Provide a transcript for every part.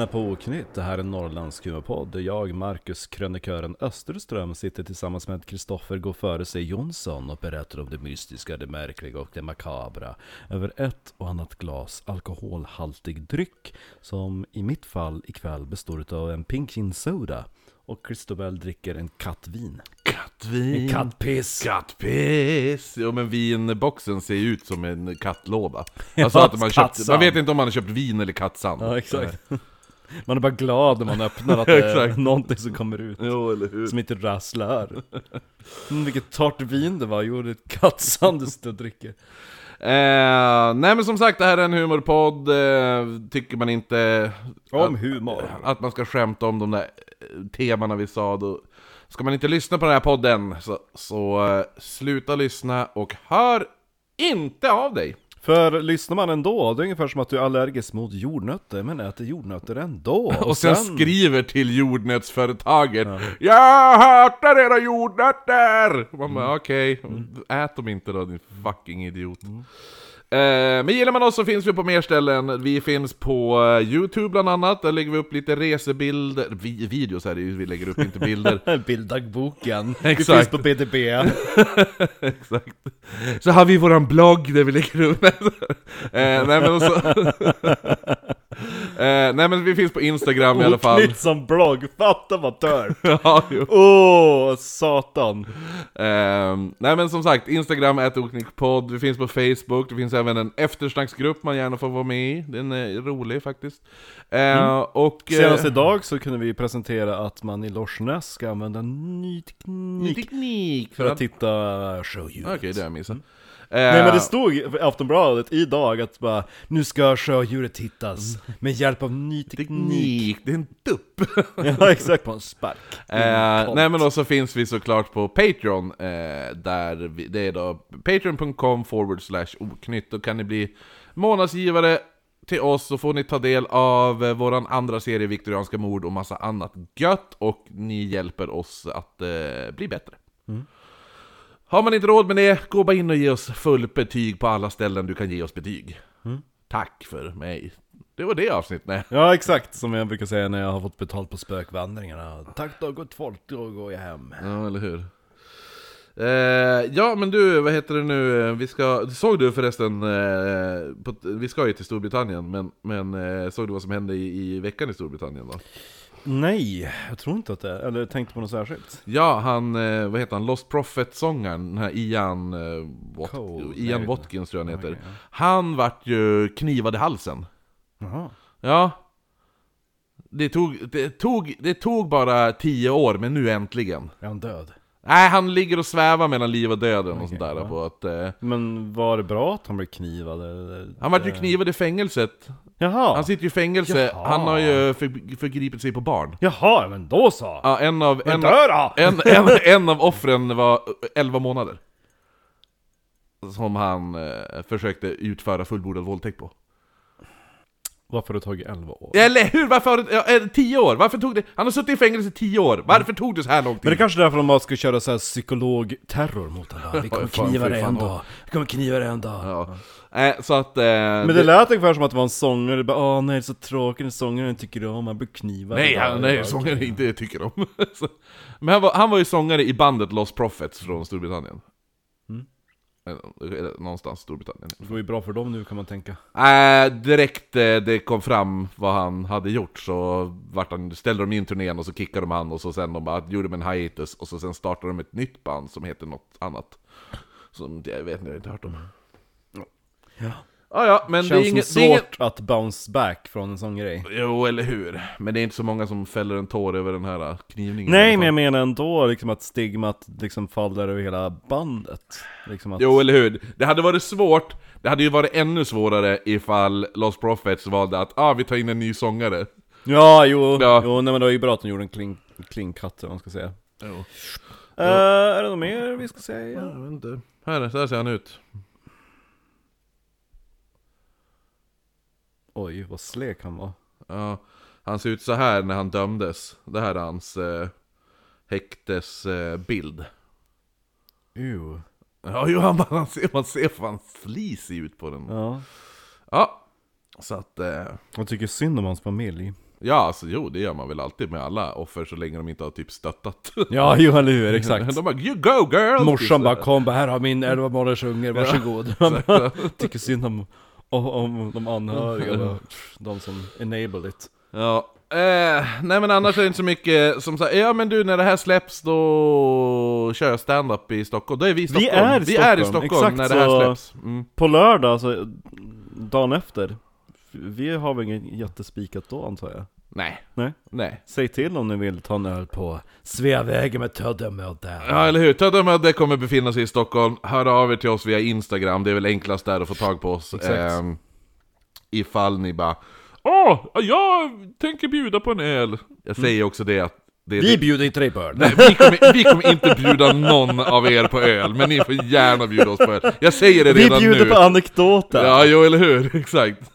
Lyssnar på Oknytt, det här är Norrlands podd där jag, Marcus krönikören Österström, sitter tillsammans med Kristoffer Gå före sig Jonsson och berättar om det mystiska, det märkliga och det makabra över ett och annat glas alkoholhaltig dryck som i mitt fall ikväll består av en pink gin soda och Christobel dricker en kattvin. Kattvin. Kattpiss! Kattpiss! Jo men vinboxen ser ju ut som en kattlåda. Ja, Alltså att man, köpt, man vet inte om man har köpt vin eller kattsand. Ja, exakt. Man är bara glad när man öppnar att det är Exakt. någonting som kommer ut. Jo eller hur. Som inte rasslar. Mm, vilket torrt vin det var, jo det är ett kattsand du sitter och dricker. Eh, nej men som sagt, det här är en humorpodd. Eh, tycker man inte Om humor. att man ska skämta om de där eh, temana vi sa, då ska man inte lyssna på den här podden. Så, så eh, sluta lyssna och hör inte av dig. För lyssnar man ändå, det är ungefär som att du är allergisk mot jordnötter, men äter jordnötter ändå. Och sen skriver till jordnötsföretaget Jag hatar era jordnötter! Man bara okej, ät dem inte då din fucking idiot. Eh, men gillar man oss så finns vi på mer ställen. Vi finns på eh, Youtube bland annat, där lägger vi upp lite resebilder, vi, videos ju, vi lägger upp inte bilder. Bilddagboken. Vi Exakt. finns på BDB. Exakt. Så har vi våran blogg där vi lägger upp... eh, nej men så... eh, nej men vi finns på Instagram i alla fall. Oknytt som blogg, fatta vad tör. ja, jo. Åh, satan. Ehm, nej men som sagt, Instagram är vi finns på Facebook, det finns även en eftersnacksgrupp man gärna får vara med i, den är rolig faktiskt. Ehm, och... eh, Senast idag så kunde vi presentera att man i Lorsnäs ska använda ny teknik teknik för att titta sjöljud. Okej, det har jag missat. Nej men det stod i Aftonbladet idag att bara Nu ska sjödjuret hittas med hjälp av ny teknik Teknik, det är en dupp! Ja exakt, på en spark Eh, nej men också finns vi såklart på Patreon, eh, där vi, det är då patreon.com forward slash oknytt. Då kan ni bli månadsgivare till oss, så får ni ta del av eh, våran andra serie Viktorianska mord och massa annat gött, och ni hjälper oss att eh, bli bättre. Har man inte råd med det, gå bara in och ge oss fullt betyg på alla ställen du kan ge oss betyg. Tack för mig. Det var det avsnittet. Ja exakt, som jag brukar säga när jag har fått betalt på spökvandringarna Tack då gott folk, då går jag hem Ja, eller hur? Eh, ja, men du, vad heter det nu? Vi ska, såg du förresten, eh, på, vi ska ju till Storbritannien, men, men eh, såg du vad som hände i, i veckan i Storbritannien då? Nej, jag tror inte att det är, eller tänkte på något särskilt Ja, han, eh, vad heter han, Lost Prophet-sångaren, den här Ian, eh, Wat, Cole, Ian nej. Watkins tror jag han heter. Okej, ja. Han vart ju knivad i halsen. Jaha Ja. Det tog, det, tog, det tog bara tio år, men nu äntligen. Är han död? Nej, han ligger och svävar mellan liv och döden och Okej, sånt där. ja. På att, eh, Men var det bra att han blev knivad eller? han vart ju knivad i fängelset. Jaha! Han sitter ju i fängelse, Jaha. han har ju för, förgripit sig på barn. Jaha, men då så! Ja, en av, Men en, en, en, en av offren var 11 månader. Som han eh, försökte utföra fullbordad våldtäkt på. Varför har det tagit 11 år? Eller hur? Varför har det, ja, eh, 10 år? Varför tog det... Han har suttit i fängelse i 10 år, varför tog det så här lång tid? Men det är kanske är därför de ska köra så här psykologterror mot honom. Vi kommer Fan, kniva fy dig fan, en dag. Vi kommer kniva dig en dag. Ja. Eh, så att... Eh, Men det lät ungefär som att det var en sångare, bara åh nej det är så tråkigt när sångaren tycker om, han blir knivad. Nej, idag." han, nej sångare inte tycker om. Så- Men han var, han var ju sångare i bandet Lost Prophets från Storbritannien. Eller någonstans Storbritannien. Det går ju bra för dem nu kan man tänka. Äh, direkt eh, det kom fram vad han hade gjort så vart han, ställde de in turnén och så kickade de han och så sen de bara gjorde de en hiatus och så sen startade de ett nytt band som heter något annat. Som jag vet inte, jag har inte hört om. Ja. Ja, ja, men Känns det är inget... som Det är inget svårt att bounce back från en sån grej. jo, eller hur? Men det är inte så många som fäller en tår över den här äh, knivningen. Nej fall. men jag menar ändå liksom att stigmat liksom faller över hela bandet. Liksom att... Jo, eller hur? Det hade varit svårt, det hade ju varit ännu svårare ifall Lost Prophets valde att ah, vi tar in en ny sångare. Ja, jo, Ja. jo nej, men det var ju bra att de gjorde en clean, clean cut vad man ska säga. Jo. Eh, är det något mer vi ska säga? Jag vet inte. Här, så här ser han ut. Oj, vad slek han var. Ja, han ser ut så här när han dömdes. Det här är hans eh, häktesbild. Eh. Ew. ja, jo, han, man ser, man ser fan flisig ut på den. Ja. Ja, Så att, eh, Jag tycker synd om hans familj. ja alltså jo det gör man väl alltid med alla offer så länge de inte har typ stöttat. Ja, jo eller hur, exakt. de bara 'You go girl!' Morsan bara kom, här har min 11 månaders unge, varsågod. Bara, tycker synd om, om, om de anhöriga, bara, de som enable it. Ja, eh, nej men annars är det inte så mycket som säger ja men du när det här släpps då kör jag stand-up i Stockholm, då är vi i Stockholm. är i vi är i Stockholm, Stockholm exakt när det här släpps. Mm. På lördag, alltså dagen efter. Vi har väl inget jättespikat då antar jag? Nej, Nej. nej. Säg till om ni vill ta en öl på Sveavägen med Töddemöte. Ja eller hur, Töddemödde kommer befinna sig i Stockholm, hör av er till oss via Instagram, det är väl enklast där att få tag på oss. Exakt. Ehm, ifall ni bara Åh, jag tänker bjuda på en öl. Jag säger också det att det, Vi bjuder inte dig på öl. Nej, vi, kommer, vi kommer inte bjuda någon av er på öl, men ni får gärna bjuda oss på öl. Jag säger det Vi redan bjuder nu. på anekdoter. Ja, jo eller hur, exakt.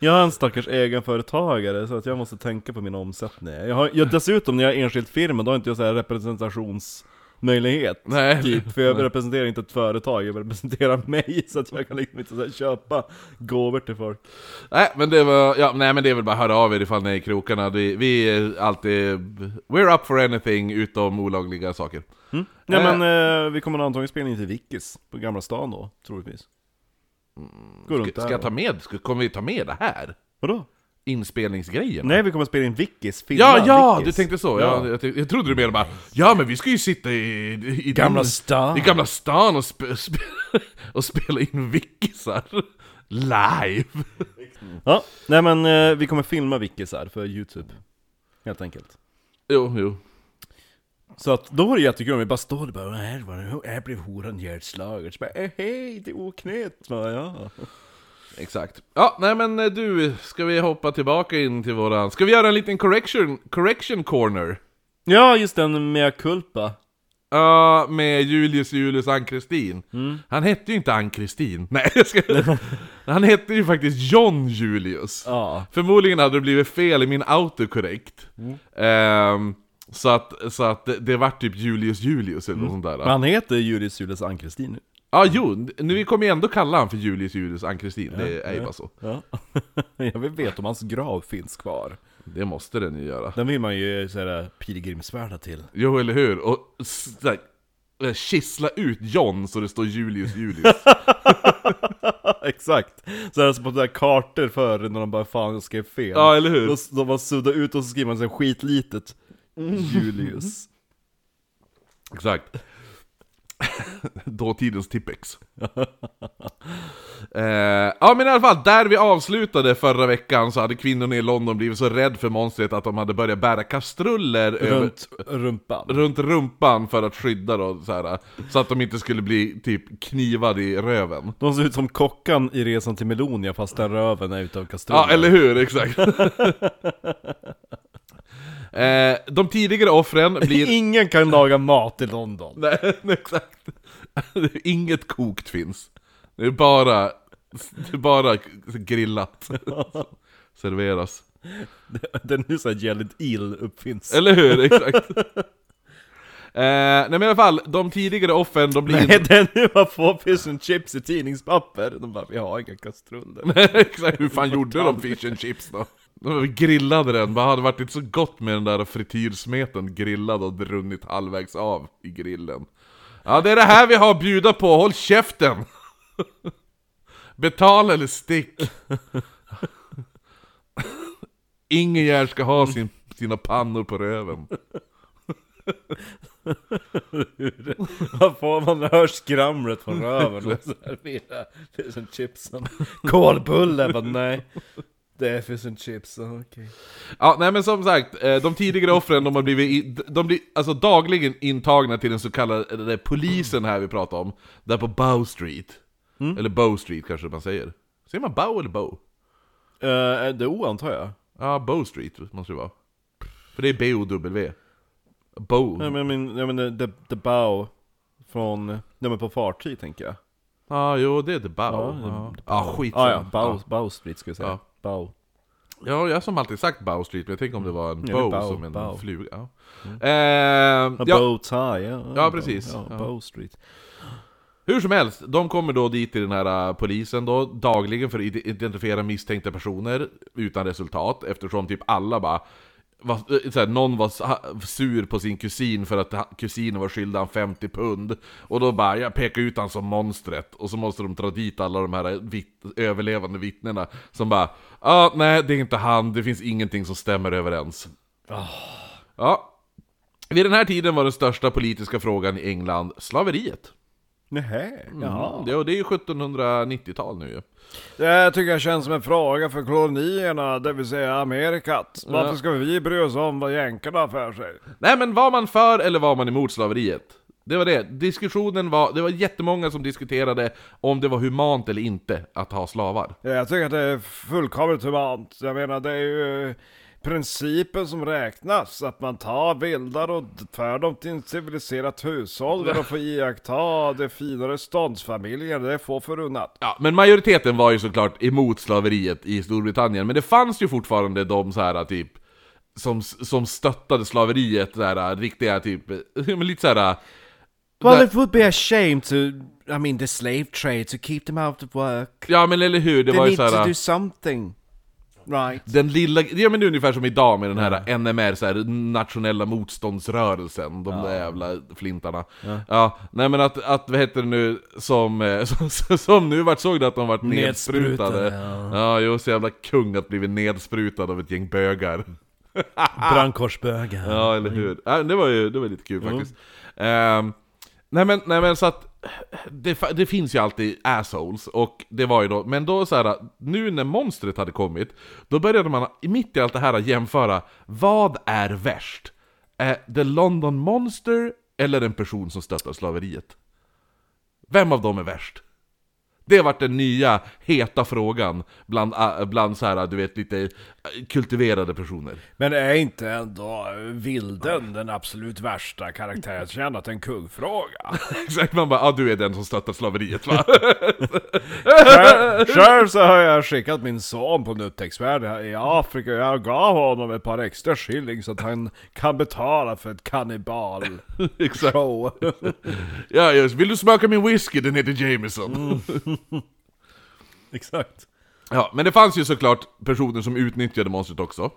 Jag är en stackars egenföretagare så att jag måste tänka på min omsättning. Jag har, jag, dessutom när jag är enskild firma, då har inte jag så här representationsmöjlighet. Nej. Typ, för jag representerar inte ett företag, jag representerar mig så att jag kan liksom inte så här köpa gåvor till folk. Nej, men det var, ja, nej men det är väl bara att höra av er ifall ni är i krokarna. Vi, vi är alltid, we're up for anything utom olagliga saker. Mm. Nej Eh. men eh, vi kommer antagligen spela in till Vickis på Gamla stan då, troligtvis. Gå runt Ska, där ska jag ta med, ska, kommer vi ta med det här? Vadå? Inspelningsgrejen? Nej vi kommer spela in Vickis, filma Ja, ja! Vickis. Du tänkte så, ja. Ja. Jag, jag trodde du menade bara Ja men vi ska ju sitta i, i Gamla den- stan. I Gamla stan och, spe, spe, och spela in vickisar Live! Ja, nej men eh, vi kommer filma Vickis här för Youtube. Helt enkelt. Jo, jo. Så att då var det jättekul om vi bara står och bara här, var det, här blev horan ihjälslagen. Så bara eh, hej, det är oknät. Bara, ja. Exakt. Ja, nej men eh, du, ska vi hoppa tillbaka in till våran... Ska vi göra en liten correction, correction corner? ja, just den med culpa. Ja, med Julius Julius Ann-Kristin. Mm. Han hette ju inte Ann-Kristin. Nej, jag ska... Han hette ju faktiskt John Julius. Ja. Förmodligen hade det blivit fel i min autocorrect. Mm. Ehm, så att, så att det, det var typ Julius Julius eller något sånt där. Men han heter Julius Julius Ann-Kristin nu. Ja, jo, nu vi kommer ju ändå kalla han för Julius Julius Ann-Kristin. det är ju bara så. Ja. Jag vill veta om hans grav finns kvar. Det måste den ju göra. Den vill man ju såhär pilgrimsfärda till. Jo, eller hur? Och så här, eh, kissla ut John så det står Julius Julius. Exakt! Så här, så på de där kartor förr när de bara fan skrev fel. ja, eller hur? Då, då man suddar ut och så skriver man så här skitlitet. Julius. Exakt. Dåtidens Tippex. eh, ja men i alla fall, där vi avslutade förra veckan så hade kvinnorna i London blivit så rädd för monstret att de hade börjat bära kastruller över, Runt rumpan. runt rumpan för att skydda då, så, här, så att de inte skulle bli typ knivade i röven. De ser ut som kockan i Resan till Melonia fast där röven är utav kastrullen. Ja, eller hur? Exakt. eh, de tidigare offren blir... Ingen kan laga mat i London. Nej, exakt. Inget kokt finns. Det är bara, det är bara grillat. Serveras. Det är nu såhär Gelid Eel uppfinns. Eller hur? Exakt. Eh, nej men i alla fall, de tidigare offren, de blir... Nej, det nu man får fish and chips i tidningspapper. De bara, vi har inga kastruller. Exakt, hur fan gjorde de fish and chips då? De grillade den, vad hade varit inte så gott med den där frityrsmeten grillad och runnit halvvägs av i grillen? Ja, det är det här vi har att bjuda på, håll käften! Betala eller stick! Ingen jävel ska ha sin, sina pannor på röven. Vad får man hör skramlet från röven och serverar fish and chipsen. Kolbulle, nej. Det är fish and chips, okej. Ja, nej men som sagt, eh, de tidigare offren de har blivit, de blir alltså dagligen intagna till den så kallade polisen här vi pratar om, där på Bow Street. Eller Bow Street kanske man säger. Säger man Bow eller Bow? Uh, det är O antar jag. Ja, Bow Street måste det vara. För det är B-O-W. Bow. Nej men, men, jag menar, the, the bow från, nej på fartyg tänker jag. Ja, jo det är The Bow. Ja, The ja. skit Ah, ja, bow, bow street ska jag säga. Bow. Ja, jag har som alltid sagt Bow Street, men jag tänker om det var en bow, bow, som en bow. fluga. Ja. A Eh, ja, bow tie, ja. Ja, precis. Ja, bow street. Hur som helst, de kommer då dit till den här uh, polisen då, dagligen för att ide- identifiera misstänkta personer utan resultat, eftersom typ alla bara var, eh, såhär, någon var sur på sin kusin för att kusinen var skyldig han 50 pund. Och då bara, jag pekar ut han som monstret. Och så måste de dra dit alla de här vitt, överlevande vittnena Som bara, ja ah, nej det är inte han, det finns ingenting som stämmer överens. Ja, vid den här tiden var den största politiska frågan i England slaveriet. Nähä, Ja. Det, och det är ju 1790-tal nu ju. Det tycker jag känns som en fråga för kolonierna, det vill säga Amerikat. Varför ska vi bry oss om vad jänkarna har för sig? Nej men var man för eller var man emot slaveriet? Det var det. Diskussionen var, det var jättemånga som diskuterade om det var humant eller inte att ha slavar. Ja, Jag tycker att det är fullkomligt humant. Jag menar det är ju principen som räknas. Att man tar vildar och för dem till ett civiliserat hushåll där de får iaktta det finare ståndsfamiljen. Det är få förunnat. Ja, men majoriteten var ju såklart emot slaveriet i Storbritannien, men det fanns ju fortfarande de så här typ som, som stöttade slaveriet, här, riktiga typ, lite så här. Well, it would be a shame to, I mean, the slave trade, to keep them out of work. Ja men eller hur, det They var ju need så to här. do something. Right. Den lilla, ja men det är ungefär som idag med den här NMR, så här, nationella motståndsrörelsen, de där jävla flintarna. Ja. nej men att, att vad heter det nu, som, eh, som, som nu vart såg det att de vart nedsprutade. Nedsprutade, Ja, jo, så jävla kung att blivit nedsprutad av ett gäng bögar. Brandkorsbögar. Ja, eller hur? Ja, det var ju det var lite kul faktiskt. Ehm, nej, men, nej men så att, det, det finns ju alltid assholes, och det var ju då, men då så här, nu när monstret hade kommit, då började man mitt i allt det här jämföra, vad är värst? Är The London Monster eller en person som stöttar slaveriet? Vem av dem är värst? Det vart den nya heta frågan bland, äh, bland så här, du vet, lite äh, kultiverade personer. Men är inte ändå vilden den absolut värsta karaktären? Så känner att det är en kungfråga. Exakt, man bara ah, du är den som stöttar slaveriet va? Själv- Själv så har jag skickat min son på en upptäcktsfärd här i Afrika och jag gav honom ett par extra shilling så att han kan betala för ett kannibal-show. Exakt. Ja just, vill du smaka min whisky? Den heter Jameson. Mm. Exakt. Ja, men det fanns ju såklart personer som utnyttjade monstret också.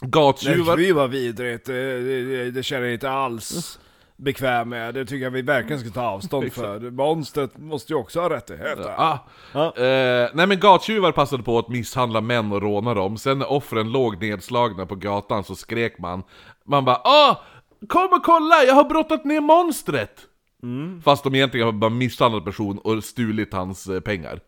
Gatstjuvar. Nej, fy vad vidrigt. Det, det, det känner jag inte alls bekväm med. Det tycker jag vi verkligen ska ta avstånd för. Monstret måste ju också ha rättigheter. Ah. Ja. Eh, nej men gatstjuvar passade på att misshandla män och råna dem, sen när offren låg nedslagna på gatan så skrek man Man bara Åh! Kom och kolla, jag har brottat ner monstret! Fast de egentligen har bara misshandlat person och stulit hans eh, pengar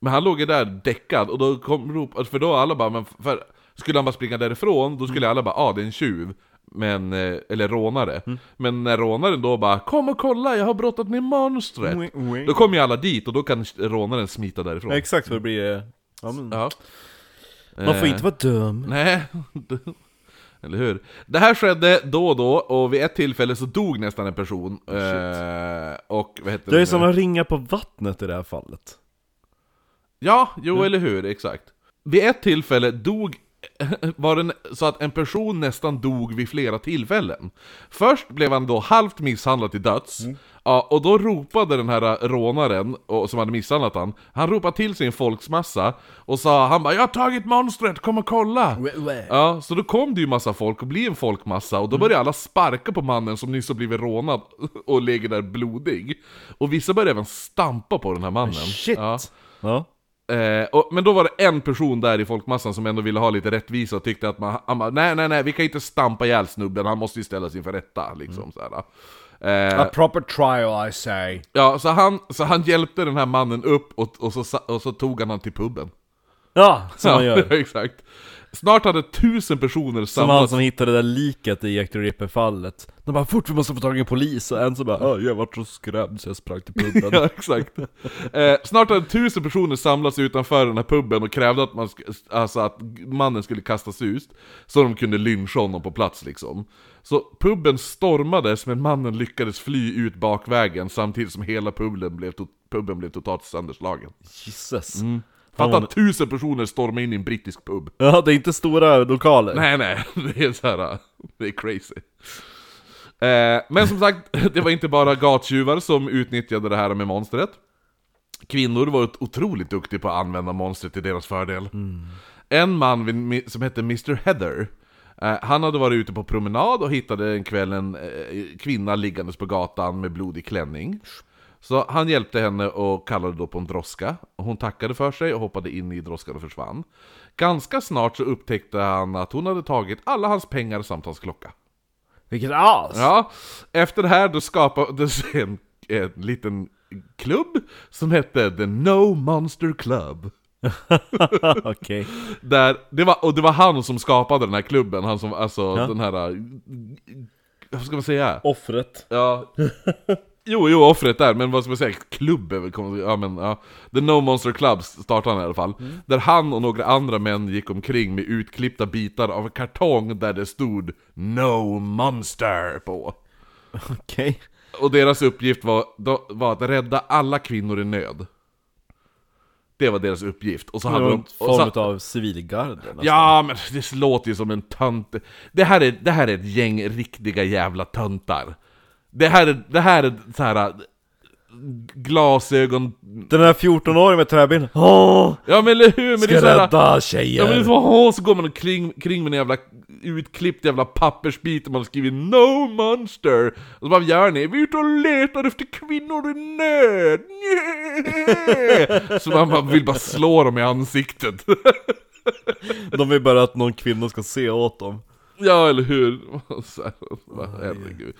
Men han låg ju där däckad och då kom rop, för då alla bara men för, Skulle han bara springa därifrån, då skulle alla bara ah det är en tjuv men, eh, eller rånare. Men när rånaren då bara 'Kom och kolla, jag har brottat ner monstret' Wing, wing. Då kommer ju alla dit och då kan rånaren smita därifrån. Exakt vad det blir. Ja, men, Ja. man får Eh, inte vara dum. Nej, eller hur? Det här skedde då och då, och vid ett tillfälle så dog nästan en person. Eh, och vad heter Det är nu? som att ringa på vattnet i det här fallet. Ja, jo eller hur, exakt. Vid ett tillfälle dog var det så att en person nästan dog vid flera tillfällen. Först blev han då halvt misshandlad till döds, ja, och då ropade den här rånaren och, som hade misshandlat han, han ropade till sin folksmassa och sa han bara 'Jag har tagit monstret, kom och kolla!' Ja, så då kom det ju massa folk och blev en folkmassa och då började alla sparka på mannen som nyss har blivit rånad och ligger där blodig. Och vissa började även stampa på den här mannen. Shit! Ja. Ja. Eh, och, men då var det en person där i folkmassan som ändå ville ha lite rättvisa och tyckte att man, han bara, nej nej nej, vi kan inte stampa ihjäl snubben, han måste ju ställas inför rätta liksom såhär. Eh, A proper trial I say. ja, så han, så han hjälpte den här mannen upp och, och, så, och så tog han han till puben. Ja, som man gör. exakt. Snart hade tusen personer Som han samlats som hittade det där liket i Jack the Ripper-fallet. De bara 'Fort, vi måste få tag i en polis' och en så bara jag vart så skrämd så jag sprang till puben' Ja, exakt. Eh, snart hade tusen personer samlats utanför den här puben och krävde att, man alltså att mannen skulle kastas ut, så de kunde lyncha honom på plats liksom. Så puben stormades, men mannen lyckades fly ut bakvägen samtidigt som hela puben blev, to- puben blev totalt sönderslagen. Jesus. Fatta att tusen personer stormar in i en brittisk pub. Ja, det är inte stora lokaler. Nej nej, det är så här, det är crazy. Eh, men som sagt, det var inte bara gattjuvar som utnyttjade det här med monstret. Kvinnor var otroligt duktiga på att använda monstret till deras fördel. En man vid som hette Mr Heather, eh, han hade varit ute på promenad och hittade en kväll en eh, kvinna liggandes på gatan med blodig klänning. Så han hjälpte henne och kallade då på en droska. Hon tackade för sig och hoppade in i droskan och försvann. Ganska snart så upptäckte han att hon hade tagit alla hans pengar samt hans klocka. Vilket as! Ja, efter det här då skapades en, en liten klubb som hette The No Monster Club. Där, det var, och det var han som skapade den här klubben, han som, alltså Ja. den här... äh, Vad ska man säga? Offret. Ja... Jo, jo, offret där, men vad ska man säga? Klubb är väl, ja men ja. The No Monster Club startade han i alla fall. Där han och några andra män gick omkring med utklippta bitar av kartong där det stod No Monster på. Okej. Och deras uppgift var, då, var att rädda alla kvinnor i nöd. Det var deras uppgift. Och så hade de... Form så, av civilgarde ja, men det låter ju som en tönt. Det här är, det här är ett gäng riktiga jävla töntar. Det här är, det här är så här äh, glasögon... Den här 14-åringen med träben. Åh! Ja men eller hur? Men det Ska är så här, rädda Ja men det är tjejer! så, åh, så går man kring, kring med en jävla utklippt jävla pappersbit och man har skrivit No Monster! Och så bara, vad gör ni? Vi är ute och letar efter kvinnor i nöd! Nja. Så man vill bara slå dem i ansiktet. De vill bara att någon kvinna ska se åt dem. ja, eller hur? Så här, herregud.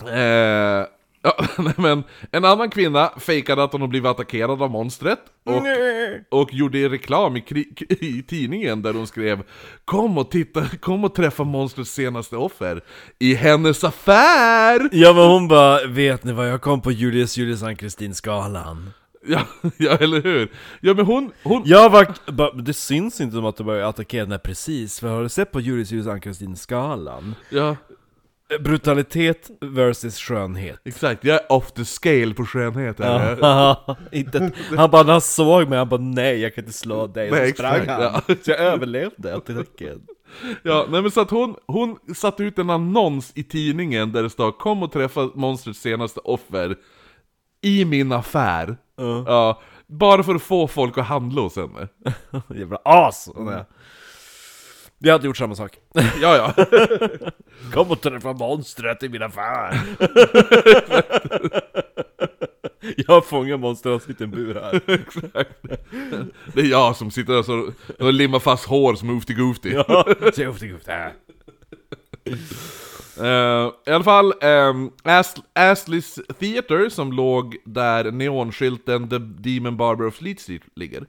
Eh, ja, nej, men en annan kvinna fejkade att hon blivit attackerad av monstret och och gjorde reklam i, i tidningen där hon skrev Kom och titta, kom och träffa monstrets senaste offer i hennes affär! Ja men hon bara, vet ni vad jag kom på Julius Julius Ann-Kristin-skalan? Ja, ja, eller hur? Ja men hon, hon... Jag var, det syns inte som att du började attackera här precis, för har du sett på Julius Julius Ann-Kristin-skalan? Ja, Brutalitet versus skönhet. exakt, jag är off the scale på skönhet här. Ja, inte, han bara, när han såg mig, han bara nej jag kan inte slå dig, Nej, så sprang exakt, han. ja. Så jag överlevde attacken. Ja, nej men så att hon, hon satte ut en annons i tidningen där det stod Kom och träffa monstrets senaste offer i min affär. Ja. Ja, bara för att få folk att handla hos henne. Jävla as! Mm. Jag hade gjort samma sak. Ja, ja. Kom och träffa monstret i min affär! jag fångar monstret, han sitter i en bur här. Det är jag som sitter där så och limmar fast hår som Oofty Goofty. Ja, så det här. Eh, I alla fall, um, Ast- Astley's Theater som låg där neonskylten The Demon Barber of Fleet Street ligger.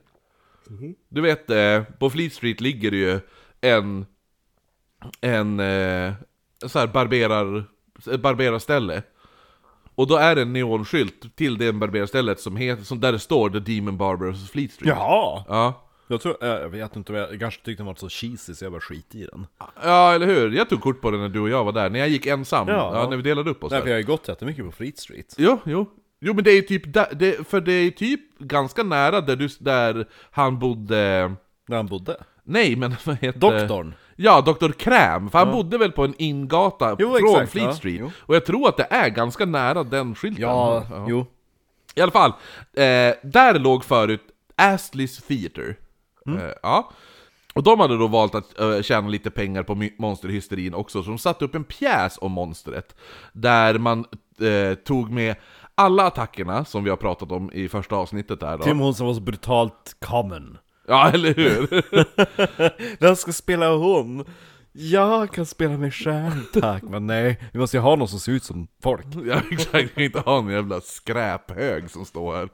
Du vet, eh, på Fleet Street ligger det ju en, en eh, så här barberar, barberarställe. Och då är det en neonskylt till det barberarstället som heter, som där det står The Demon Barber of Fleet Street. Jaha! Ja. Jag tror, äh, jag vet inte, jag kanske tyckte den var så cheesy så jag bara skit i den. Ja, eller hur? Jag tog kort på det när du och jag var där, när jag gick ensam, Ja. ja, när vi delade upp oss Nej för jag har ju gått jättemycket på Fleet Street. Jo, jo. Jo men det är typ där, det, för det är typ ganska nära där, du, där han bodde... Där han bodde. Nej men vad heter Doktorn. Ja, Dr. Kräm, för han bodde väl på en ingata Jo, från exakt, Fleet ja, Street. jo. Och jag tror att det är ganska nära den skylten. Ja, jo. I alla fall, eh, där låg förut Astley's Theater. Mm. Eh, ja. Och de hade då valt att eh, tjäna lite pengar på monsterhysterin också, så de satte upp en pjäs om monstret. Där man eh, tog med alla attackerna som vi har pratat om i första avsnittet där då. Tim hon som var så brutalt common. Ja, eller hur? Vem ska spela hon? Jag kan spela mig själv, tack. Men nej, vi måste ju ha någon som ser ut som folk. ja, exakt. Jag kan inte ha en jävla skräphög som står här.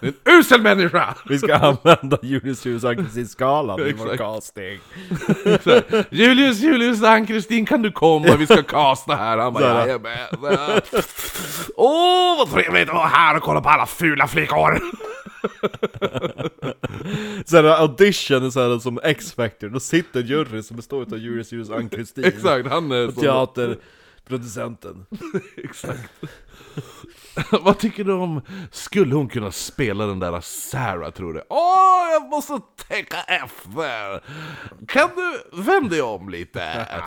En usel människa! Vi ska använda Julius Julius Ann-Kristin-skalan i vår Exakt. casting. Julius, Julius, Ann-Kristin kan du komma? Vi ska casta här. Han bara, jajamän. Åh, vad trevligt att vara här och kolla på alla fula flickor! Såhär audition är såhär som X-Factor, då sitter en jury som består av Julius Julius Ann-Kristin. Exakt, han är som... teaterproducenten. Exakt. Vad tycker du om, skulle hon kunna spela den där Sarah tror du? Åh, jag måste tänka efter! Kan du vända dig om lite?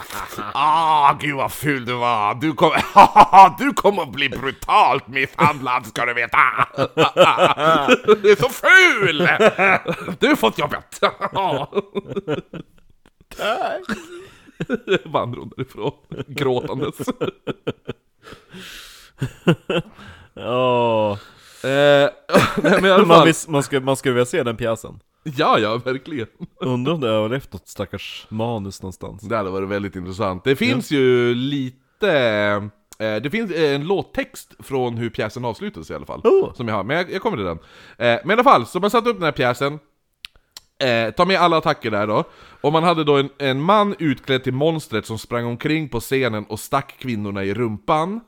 Ah, gud vad ful du var! Du kommer, du kommer bli brutalt misshandlad ska du veta! Du är så ful! Du har fått jobbet! Vandrar hon därifrån, gråtandes. Ja, Eh, nej, men man, fall, vis, man, ska, man skulle vilja se den pjäsen. ja, ja, verkligen. Undrar om det har överlevt något stackars manus någonstans. Det hade varit väldigt intressant. Det finns ju lite... Eh, det finns en låttext från hur pjäsen avslutas i alla fall. Oh. Som jag har, men jag, jag kommer till den. Eh, men i alla fall, så man satte upp den här pjäsen. Eh, ta med alla attacker där då. Och man hade då en, en man utklädd till monstret som sprang omkring på scenen och stack kvinnorna i rumpan.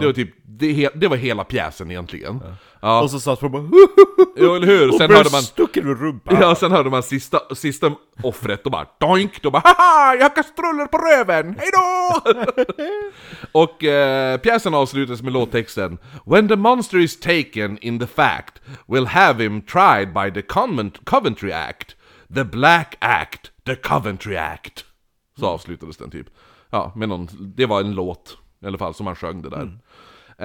Det var typ, det, he, det var hela pjäsen egentligen. Ja. Och så satt folk bara Jo, eller hur? och Sen hörde man... stucken i rumpan. Ja, sen hörde man sista, sista offret, då bara doink, då bara haha, jag har kastruller på röven, hejdå! och eh, pjäsen avslutas med låttexten When the monster is taken in the fact, we'll have him tried by the Convent, Coventry Act, the Black Act, the Coventry Act. Så avslutades den typ. Ja, med någon, det var en låt i alla fall som han sjöng det där.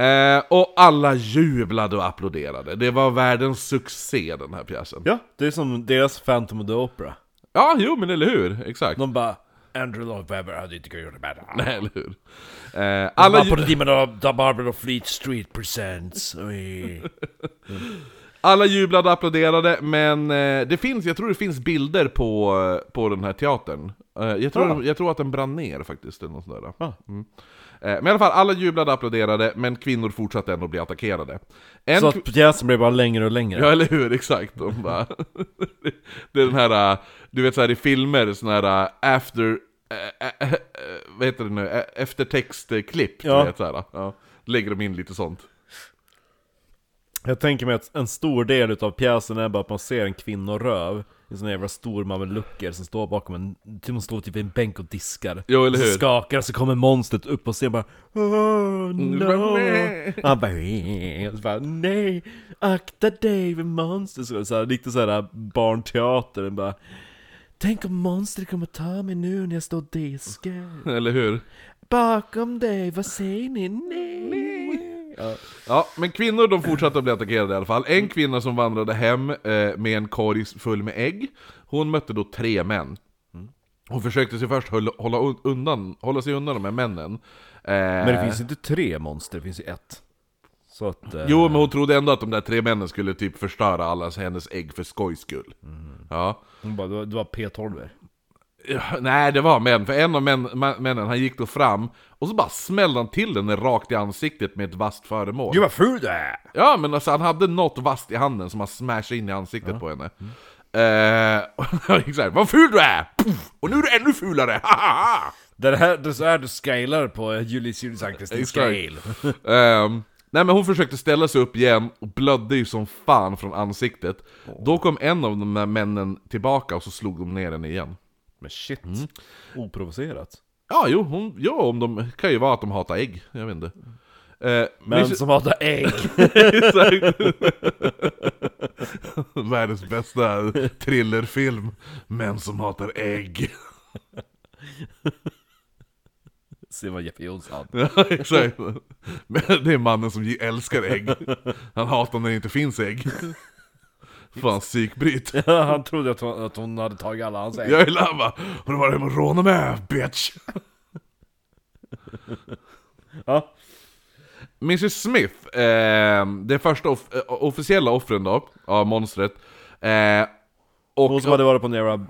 Eh, och alla jublade och applåderade. Det var världens succé den här pjäsen. Ja, det är som deras Phantom of the Opera. Ja, jo men eller hur, exakt. De bara Andrew Lloyd Webber hade inte kunnat göra det bättre. Nej, eller hur. Eh, alla, på ju, the Barbara Fleet Street presents. Alla jublade och applåderade, men eh, det finns, jag tror det finns bilder på, eh, på den här teatern. Eh, jag, tror, Ah. jag tror att den brann ner faktiskt, eller något sånt där. Ah. Mm. Eh, men i alla fall, alla jublade och applåderade, men kvinnor fortsatte ändå bli attackerade. En Så att pjäsen blev bara längre och längre. Ja, eller hur? Exakt. De bara... det är den här, äh, du vet så här i filmer, sån här äh, after... Äh, äh, äh, vad heter det nu? Eftertextklipp, Ja. du vet så här. Ja. Lägger de in lite sånt. Jag tänker mig att en stor del utav pjäsen är bara att man ser en kvinnoröv en sån jävla stor mamelucker som står bakom en, typ hon står typ i en bänk och diskar. Jo, eller så hur? skakar så kommer monstret upp och ser bara Oh no! Han bara, och så bara nej, akta dig för monster. Så, så här, lite såhär barnteater, den bara Tänk om monstret kommer ta mig nu när jag står och diskar. Eller hur? Bakom dig, vad säger ni? Nej! Ja. Ja, men kvinnor de fortsatte att bli attackerade i alla fall. En kvinna som vandrade hem eh, med en korg full med ägg, hon mötte då tre män. Hon försökte sig först hålla, hålla, un- undan, hålla sig undan de här männen. Eh, Men det finns inte tre monster, det finns ju ett. Så att... eh, Jo, men hon trodde ändå att de där tre männen skulle typ förstöra allas hennes ägg för skojs skull. Ja. Hon bara, det var, det var P12 Ja, Nej, det var män, för en av män, männen, han gick då fram och så bara smällde han till henne rakt i ansiktet med ett vasst föremål. Gud vad ful du är! Ja, men alltså han hade något vasst i handen som han smashade in i ansiktet på henne. Eh, exakt, vad ful du är! Puff, och nu är du ännu fulare! Det här det är så här du scalar på Julius Julius Ankrustin Exakt. scale. Ehm, nej men hon försökte ställa sig upp igen och blödde ju som fan från ansiktet. Då kom en av de där männen tillbaka och så slog de ner henne igen. Men shit, Mm. oprovocerat. Ja, jo, hon, jo om de, kan ju vara att de hatar ägg, jag vet inte. Eh, Men Mrs. som hatar ägg. Världens bästa thrillerfilm. Män som hatar ägg. Simon Jeppe Jonsson. Ja, exakt. Men det är mannen som älskar ägg. Han hatar när det inte finns ägg. Fan psykbryt. Ja, han trodde att hon, att hon hade tagit alla hans ägg. Jag är lava. Har du varit hemma och rånat med, bitch? Ja. Mrs Smith, eh, det första off- eh, officiella offren då, av monstret. Eh, och, Hon som hade varit på den jävla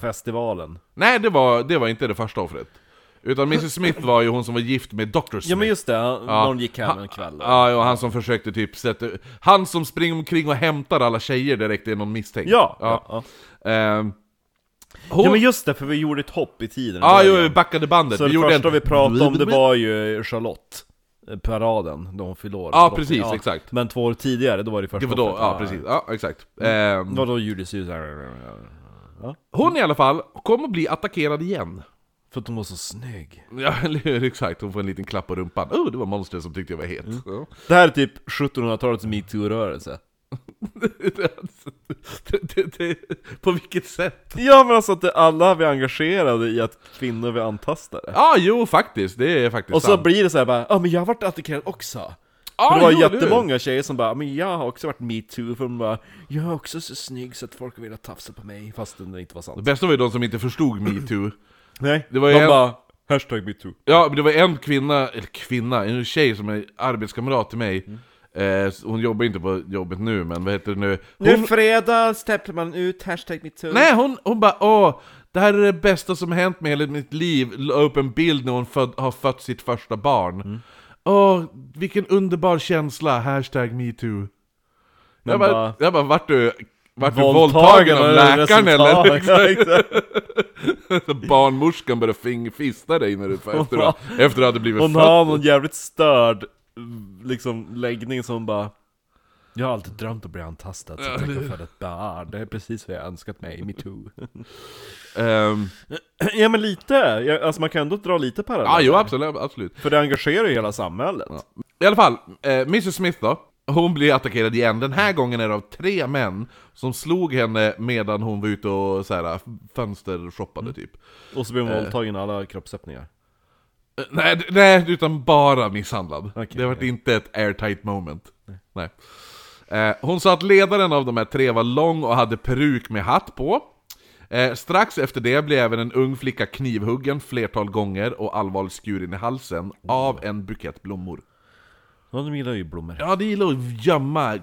festivalen. Nej, det var, det var inte det första offret. Utan Mrs Smith var ju hon som var gift med Dr. Smith. Ja men just det, Ja. någon gick hem en kväll. Ja, och han som försökte typ sätta... Han som springer omkring och hämtar alla tjejer direkt är någon misstänkt. Ja! Ja. ja. Ehm, hon, Ja men just det, för vi gjorde ett hopp i tiden. Ja, jo, vi backade bandet. Så vi det gjorde första en... vi pratade om det var ju Charlotte. eh, Paraden, då hon fyllde år. Ja, precis, exakt. Men två år tidigare, då var det första Det var då, ja precis. Ja, exakt. Ehm, Det var då. Ja. hon i alla fall kom att bli attackerad igen. För att hon var så snygg. Ja, eller hur? Exakt. Hon får en liten klapp på rumpan. Oh, det var monstret som tyckte jag var het. Ja. Det här är typ 1700-talets metoo-rörelse. det, det, det, på vilket sätt? Ja men alltså att det, alla vi är engagerade i att kvinnor blir antastade. Ja, ah, jo faktiskt. Det är faktiskt Och så sant. blir det så här bara, ja men jag har varit attackerad också. ah, För det var jo, jättemånga tjejer som bara, men jag har också varit metoo, för de bara Jag är också så snygg så att folk velat tafsa på mig, fast det inte var Det sant bästa var ju de som inte förstod metoo. Nej, Det var de en- bara, hashtag metoo Ja, men det var en kvinna, eller kvinna, en tjej som är arbetskamrat till mig. Eh, hon jobbar inte på jobbet nu, men vad heter det nu? Nu Hon, fredag släpper man ut hashtag metoo nej, hon, hon bara åh, det här är det bästa som hänt med hela mitt liv. La upp en bild när hon föd, har fött sitt första barn. Åh, vilken underbar känsla, hashtag metoo. Jag bara, bara- jag bara, vart du, vart du våldtagen av läkaren eller? Exakt. Barnmorskan började fing- fista dig när du, efter, att- efter att du hade blivit Hon född. har någon jävligt störd liksom läggning som bara Jag har alltid drömt om att bli antastad så jag kan föda ett barn. Det är precis vad jag önskat mig, metoo Ehm, Ja men lite, Ja, alltså man kan ändå dra lite paralleller. Ja, jo absolut, absolut. För det engagerar ju hela samhället. I alla fall, eh, Mrs Smith då, hon blir attackerad igen. Den här gången är det av tre män som slog henne medan hon var ute och så här, fönstershoppade typ. Och så blir hon våldtagen i alla kroppsöppningar Eh, Nej, nej, utan bara misshandlad. Okej, det var okej. inte ett airtight moment. Nej. Eh, hon sa att ledaren av de här tre var lång och hade peruk med hatt på. Eh, strax efter det blev även en ung flicka knivhuggen flertal gånger och allvarligt skuren i halsen av en bukett blommor. Ja, de gillar ju blommor Ja, det gillar att gömma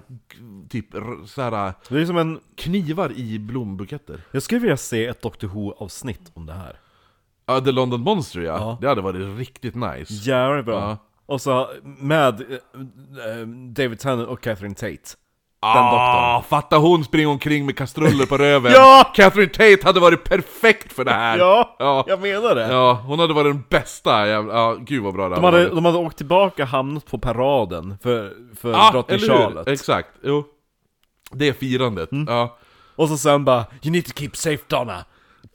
typ såhär, Det är som en, knivar i blombuketter. jag skulle vilja se ett Doctor Who-avsnitt om det här Ja, The London Monster ja. Ja. Det hade varit riktigt nice. Jävligt bra Ja. Och så med eh, eh, David Tennant och Catherine Tate Ah, fatta hon springer omkring med kastruller på röven. Ja! Catherine Tate hade varit perfekt för det här. Ja, ja. jag menar det! Ja, hon hade varit den bästa. Jävla, ja, gud vad bra det De, hade varit. de hade åkt tillbaka och hamnat på paraden för, för Ja, drottning? Charlotte Exakt, jo. Det är firandet. Mm. Ja. Och så sen bara 'You need to keep safe Donna'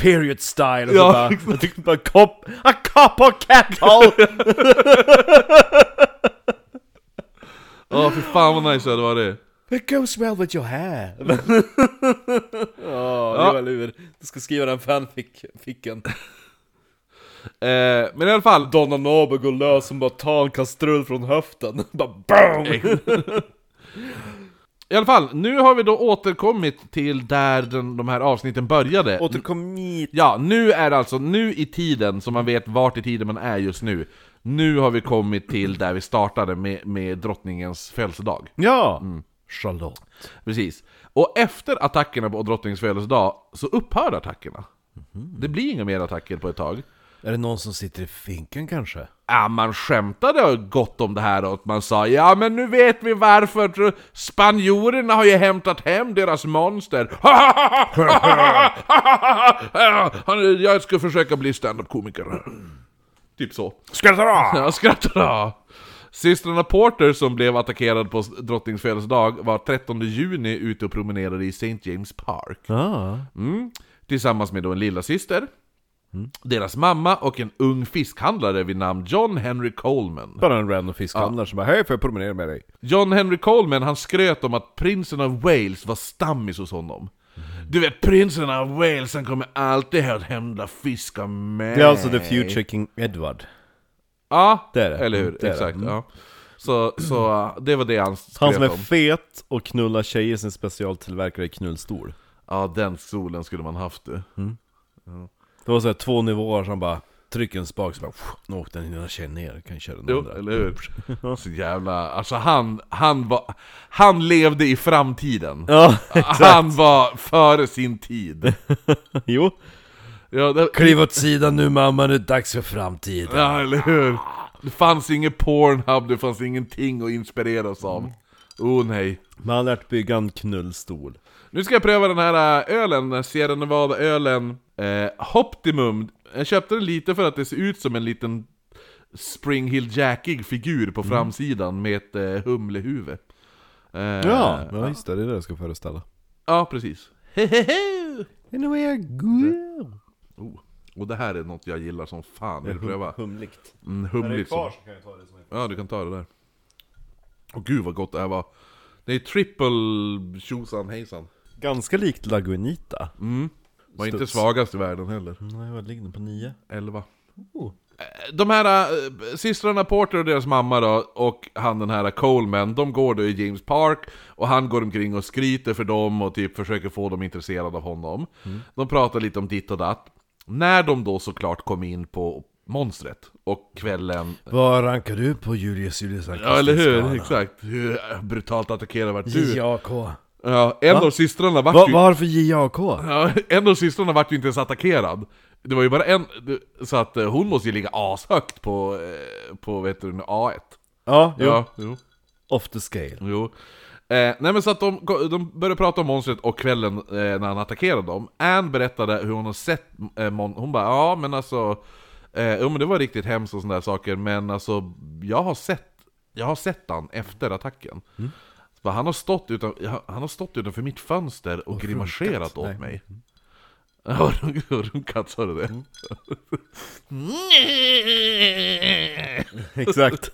Period style och Ja, så bara, exakt. bara cop, A copper kettle! Ja, fy fan vad nice det hade varit. It goes well with your hair Ja, det var lur Du ska skriva den fanficken Eh, men i alla fall, Donna Norberg går lös som bara tar en kastrull från höften Bara BAM! I alla fall, nu har vi då återkommit till där den, de här avsnitten började. Återkom hit Ja, nu är det alltså nu i tiden, så man vet vart i tiden man är just nu. Nu har vi kommit till där vi startade med, med drottningens födelsedag. Ja! Charlotte Precis. Och efter attackerna på drottningens födelsedag så upphör attackerna. Det blir inga mer attacker på ett tag. Är det någon som sitter i finken kanske? Ja, man skämtade gott om det här och man sa ja men nu vet vi varför spanjorerna har ju hämtat hem deras monster. Jag ska försöka bli stand-up-komiker. Typ så. Skrattar Ja, skrattar då. Systrarna Porter som blev attackerad på drottningens födelsedag var 13 juni ute och promenerade i St. James Park. Ja Mm. Tillsammans med då en lilla syster, deras mamma och en ung fiskhandlare vid namn John Henry Coleman. Bara en random fiskhandlare som bara 'Hej, får jag promenera med dig?' John Henry Coleman han skröt om att prinsen av Wales var stammis hos honom. Du vet, prinsen av Wales han kommer alltid att hämta fisk av mig. Det är alltså the future King Edward Ja, Det är det. eller hur? Mm, det är det. Exakt, Mm. ja. Så, så det var det han Han skröt som är om. fet och knullar tjejer sin specialtillverkade knullstol Ja, den solen skulle man haft du. Det var såhär två nivåer som bara Trycker en spak så bara Nu åkte den ena tjejen ner, kan köra den Jo, andra eller hur? Så jävla... Alltså han, han var... Han levde i framtiden. Ja, exakt! Han var före sin tid. Jo Ja, det, Kliv åt sidan nu mamma, nu är det dags för framtiden ja, eller hur? Det fanns ingen Pornhub, det fanns ingenting att inspireras av. Oh nej. Man har lärt bygga en knullstol Nu ska jag pröva den här äh, ölen, Sierra Nevada-ölen eh, Optimum. Jag köpte den lite för att det ser ut som en liten Spring Hill Jackig figur på framsidan med ett eh, humlehuvud. Eh, Ja, ja just det, det är det jag ska föreställa ja, precis. Anyway, I go Och det här är något jag gillar som fan, vill du pröva? Humligt. Mm, humligt som... så kan jag ta det som Ja, du kan ta det där. Åh gud vad gott det här var. Det är triple tjosan hejsan. Ganska likt Lagunita. Mm. Var inte Studs. svagast i världen heller. Nej, vad ligger den på nio? 11. Oh. De här äh, systrarna Porter och deras mamma då, och han den här Coleman, de går då i James Park och han går omkring och skryter för dem och typ försöker få dem intresserade av honom. De pratar lite om ditt och datt. När de då såklart kom in på monstret och kvällen... Vad rankar du på Julius Julius Ja eller hur, exakt. Hur brutalt attackerad vart du? JAK. Ja, en Va? av systrarna vart Va, ju... varför JAK? Ja, en av systrarna vart ju inte ens attackerad. Det var ju bara en, så att eh, hon måste ju ligga ashögt på, eh, på vet du, A1. Ja, jo. Ja, jo. Off the scale. jo. Eh, nej men så att de, de började prata om monstret och kvällen eh, när han attackerade dem. Anne berättade hur hon har sett eh, mon- hon bara ja men alltså, eh, jo men det var riktigt hemskt och sådana där saker, men alltså jag har sett, jag har sett han efter attacken. Så bara, han, har stått utan, han har stått utanför mitt fönster och, grimaserat åt Nej. mig. Ja, runk- runkat, sa du det? Exakt.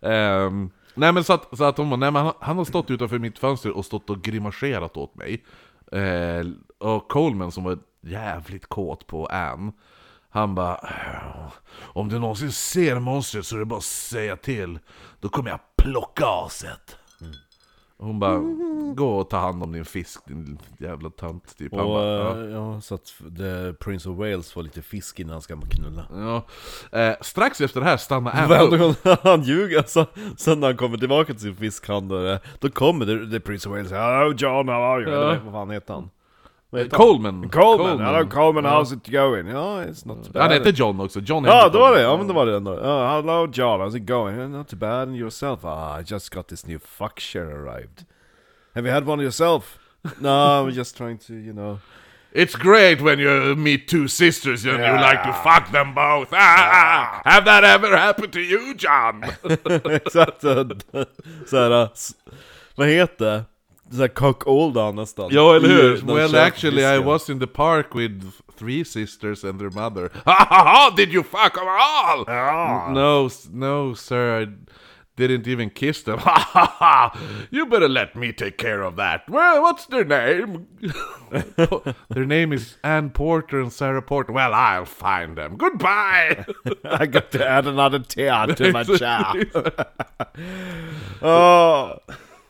Ehm, nej men så att, så att hon bara, nej men han, han har stått utanför mitt fönster och stått och grimaserat åt mig. Eh, och Coleman som var jävligt kåt på Ann, han bara Om du någonsin ser monstret så är det bara att säga till, då kommer jag plocka aset. Hon bara, gå och ta hand om din fisk din jävla tant. Typ. Och, bara, ja. eh, ja, så att the Prince of Wales får lite fisk innan han ska knulla. Ja. Eh, strax efter det här stannar Anne upp. då- han ljuger, så, sen när han kommer tillbaka till sin fiskhandlare, då kommer the, the Prince of Wales Hello John, how are you? Ja. Eller vad fan heter han? Han? Coleman. Coleman, hello Coleman, Ja. how's it going? Ja, it's not too bad. Han hette John också, John Ja, Hamilton. då var det, ja men då var det ändå. Ja, hello John, how's it going? "Yeah, Not too bad, and yourself? Ah, I just got this new fuck share arrived. Have you had one yourself? no, I'm just trying to, you know... It's great when you meet two sisters and you Yeah. like to fuck them both. Ah, have that ever happened to you, John? Exakt, så- såhär, s- vad heter det? Såhär cock-olda nästan. ja, eller hur? I- någon Well, actually, I was in the park with three sisters and their mother. Ha ha ha! Did you fuck them all? Ja. No, no, sir. I didn't even kiss them. Ha ha ha! You better let me take care of that. Well, what's their name? their name is Ann Porter and Sarah Porter. Well, I'll find them. Goodbye! I got to add another tear to my chow. Åh.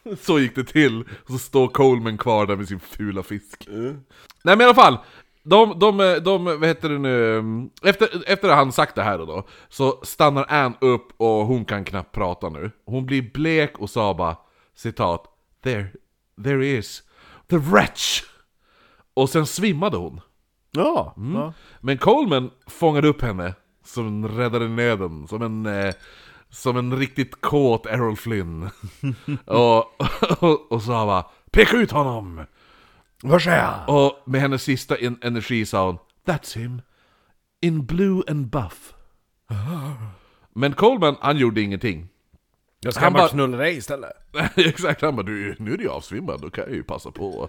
Så gick det till. Och så står Coleman kvar där med sin fula fisk. Nej men i alla fall. De, de, de, vad heter det nu, efter, efter att han sagt det här då, så stannar Ann upp och hon kan knappt prata nu. Hon blir blek och sa bara, citat, There, there is, the wretch! Och sen svimmade hon. Ja. Mm. ja. Men Coleman fångade upp henne, som räddade nöden, som en, eh, som en riktigt kåt Errol Flynn. och, och, och sa bara 'Peka ut honom!' Var är han? Och med hennes sista en- energi sa hon 'That's him, in blue and buff' Men Coleman, han gjorde ingenting. Jag ska Han bara knulla dig istället. exakt, han bara du, nu är du avsvimmad, då kan jag ju passa på.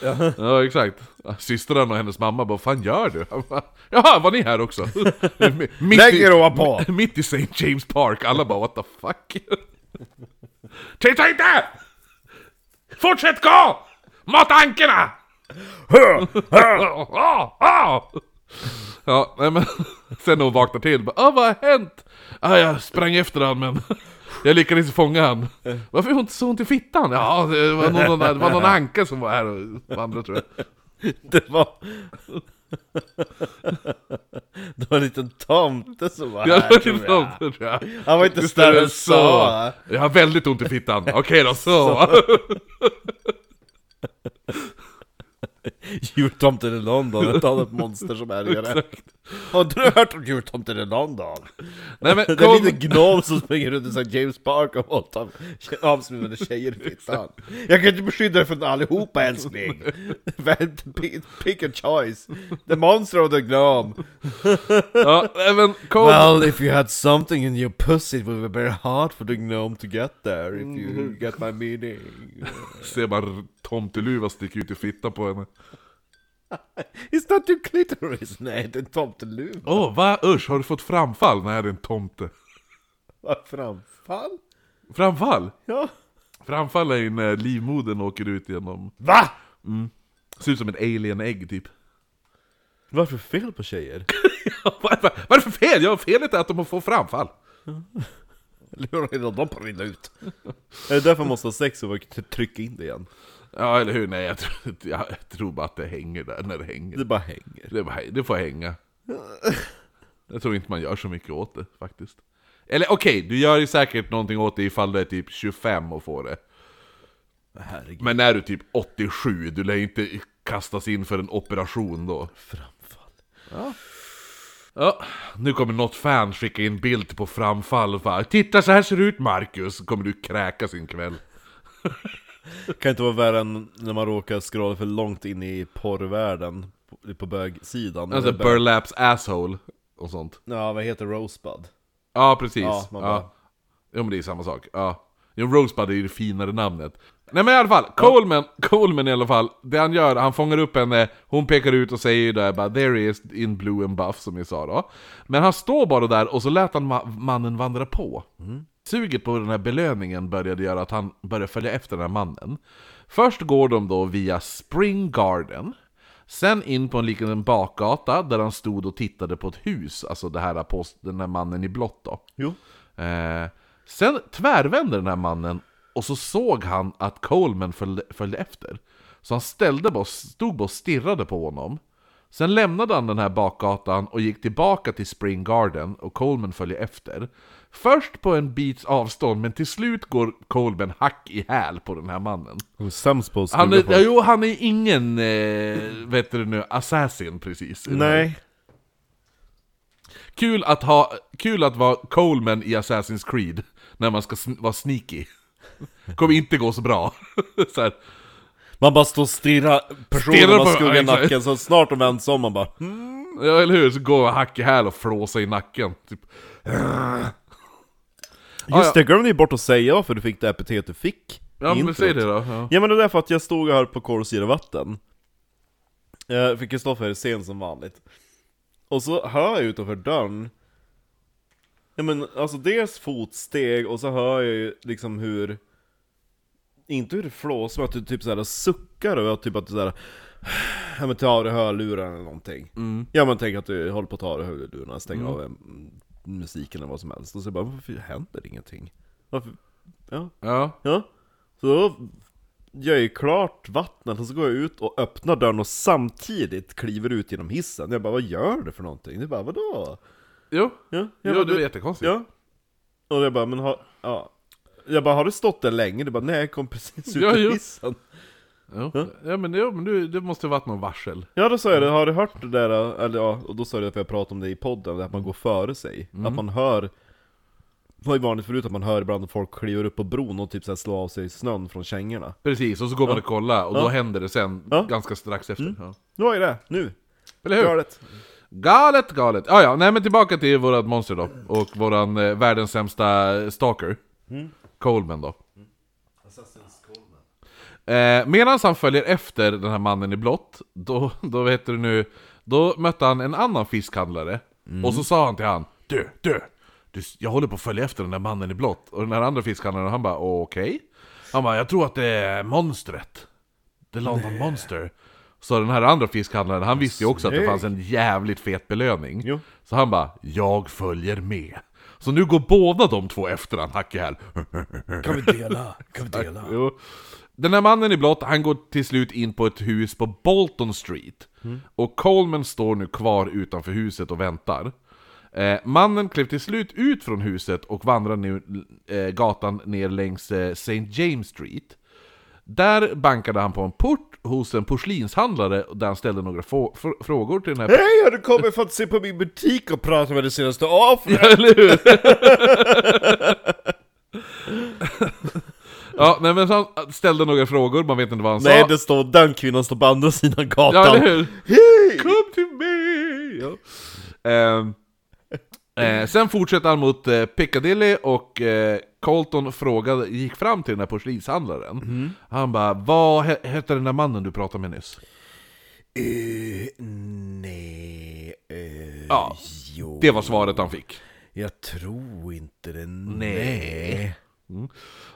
ja exakt. Systrarna och hennes mamma bara, vad fan gör du? Han bara, Jaha, var ni här också? mitt, Lägg i, er ovanpå! mitt i St. James Park, alla bara what the fuck? Titta inte! Fortsätt gå! Mata ankorna! Ja, nej men sen när hon vaknar till, bara, ah, vad har hänt? Ah, jag sprang efter han men jag lyckades fånga han. Varför har hon inte så ont i fittan? Ja, det var någon, det var någon anka som var här och vandrade tror jag. Det var... Det var en liten tomte som var Jag här tror jag. om det, tror jag. Han var inte större än det så. Jag har väldigt ont i fittan. Okej då, så. Jultomten i London, ett annat monster som härjade. Har du hört om jultomten i London? Nej men Det är Coleman, lite gnom som springer runt i St. James Park och våldtar avsvimmade tjejer i fittan. Jag kan inte beskydda dig från allihopa älskling! Pick, a choice. The monster or the gnome. ja, men Coleman, Well, if you had something in your pussy it would be very hard for the gnome to get there, if you get my meaning. ser man tomteluva sticka ut i fittan på henne. Is that your clitoris? Nej, det är en tomteluva. Åh, va? Usch, har du fått framfall? Nej, det är en tomte. Vad framfall? Framfall? Ja. Framfall är ju när livmodern åker ut genom... Va? Ser ut som ett alien-ägg typ. Varför fel på tjejer? vad, vad, vad är det för fel? Ja, felet är att de får framfall. Redan de på att rinna ut? är det därför man måste ha sex och trycka in det igen? Ja, eller hur? Nej, jag tror, jag tror bara att det hänger där när det hänger. Det bara hänger. Det, bara, det får hänga. Jag tror inte man gör så mycket åt det faktiskt. Eller okej, du gör ju säkert någonting åt det ifall du är typ 25 och får det. Herregud. Men är du typ 87, du lär ju inte kastas in för en operation då. Framfall. Ja, nu kommer något fan skicka in bild på framfall och bara 'Titta så här ser det ut Marcus' kommer du kräka sin kväll. Kan inte vara värre än när man råkar scrolla för långt in i porrvärlden på, på bögsidan. Alltså bög- burlaps asshole och sånt. Ja, vad heter Rosebud? Ja, precis. Ja, man bara- Ja, Jo men det är samma sak. Ja. Jo, Rosebud är ju det finare namnet. Nej men i alla fall, Coleman, Coleman i alla fall, det han gör, han fångar upp henne, hon pekar ut och säger ju där bara 'There is in blue and buff' som jag sa då. Men han står bara där och så lät han ma- mannen vandra på. Suget på den här belöningen började göra att han började följa efter den här mannen. Först går de då via Spring Garden, sen in på en liten bakgata där han stod och tittade på ett hus, alltså det här på den här mannen i blått då. Jo. Eh, sen tvärvände den här mannen och så såg han att Coleman följde, följde efter. Så han ställde bara, stod bara och stirrade på honom. Sen lämnade han den här bakgatan och gick tillbaka till Spring Garden och Coleman följde efter. Först på en bits avstånd, men till slut går Coleman hack i häl på den här mannen. Att Han är, ja, jo, han är ingen, eh, vet du nu, assassin precis. Nej. Kul att, ha, kul att vara Coleman i Assassin's Creed, när man ska sn- vara sneaky. Kommer inte gå så bra. så här. Man bara står och stirrar personen man skuggar i nacken, så snart de vänder sig om man bara "Hmm." Ja, eller hur? Så går hack i häl och flåsar i nacken. Typ. Just det, glömde ni bort att säga varför du fick det epitet du fick Ja, men säg det då. Ja. Ja men det är därför att jag stod här på Korvsyra vatten. Eh, För Kristoffer är sen som vanligt. Och så hör jag utanför dörren. Ja men alltså dels fotsteg och så hör jag ju liksom hur Inte hur det flåsar men att du typ såhär suckar och typ att du såhär Ja men tar av dig hörlurarna eller någonting. Ja men tänk att du håller på att ta av dig hörlurarna, stänger av mm, musiken eller vad som helst Och så bara, varför händer ingenting? Varför? Ja, Ja. Ja, så då gör jag ju klart vattnet och så går jag ut och öppnar dörren och samtidigt kliver ut genom hissen. Jag bara, vad gör du för någonting? Det bara, vadå? Jo. Ja, jag Jo, bara, det var jättekonstigt. Ja. Och jag bara, men har, ja. Jag bara, har du stått där länge? Du bara, nej jag kom precis ut Ja, ur hissen. Jo. Ja, men, jo, men du, det måste ha varit någon varsel. Ja då sa jag det, har du hört det där? Eller ja, och då sa jag det för jag pratade om det i podden, att man går före sig. Att man hör det var ju vanligt förut att man hör ibland att folk kliver upp på bron och typ så här slår av sig snön från kängorna. Precis, och så går man och kollar, och då Ja. händer det sen, Ja. Mm. ganska strax efter. Ja. Nu jag det, nu! Eller hur? Galet! Galet, galet. Ja, ja, nej men tillbaka till vårat monster då. Och våran eh, världens sämsta stalker. Coleman då. Eh, Medan han följer efter den här mannen i blått, då, då vet du nu, då mötte han en annan fiskhandlare. Och så sa han till han, du, du, du, jag håller på att följa efter den där mannen i blått. Och den här andra fiskhandlaren, han bara, okej. Han bara, jag tror att det är monstret. The London Monster. Så den här andra fiskhandlaren, han visste ju också att det fanns en jävligt fet belöning. Jo. Så han bara, jag följer med. Så nu går båda de två efter han hack i häl. Kan vi dela? Kan vi dela? Jo. Den här mannen i blått, han går till slut in på ett hus på Bolton Street. Och Coleman står nu kvar utanför huset och väntar. Eh, mannen klev till slut ut från huset och vandrar nu eh, gatan ner längs eh, St. James Street. Där bankade han på en port hos en porslinshandlare där han ställde några frågor till den här... Hej, har du kommit för att se på min butik och prata med det senaste offret? Eller hur? ja, nej, men han ställde några frågor, man vet inte vad han Nej, sa. det står den kvinnan står på andra sidan gatan. Ja, eller hur? Hej! Come to me! Ja. Ehm, eh, sen fortsätter han mot eh, Piccadilly och eh, Colton frågade, gick fram till den här porslinshandlaren. Han bara, vad he- hette den där mannen du pratade med nyss? Uh, nej. Uh, Ja, jo. Det var svaret han fick. Jag tror inte det. Nej.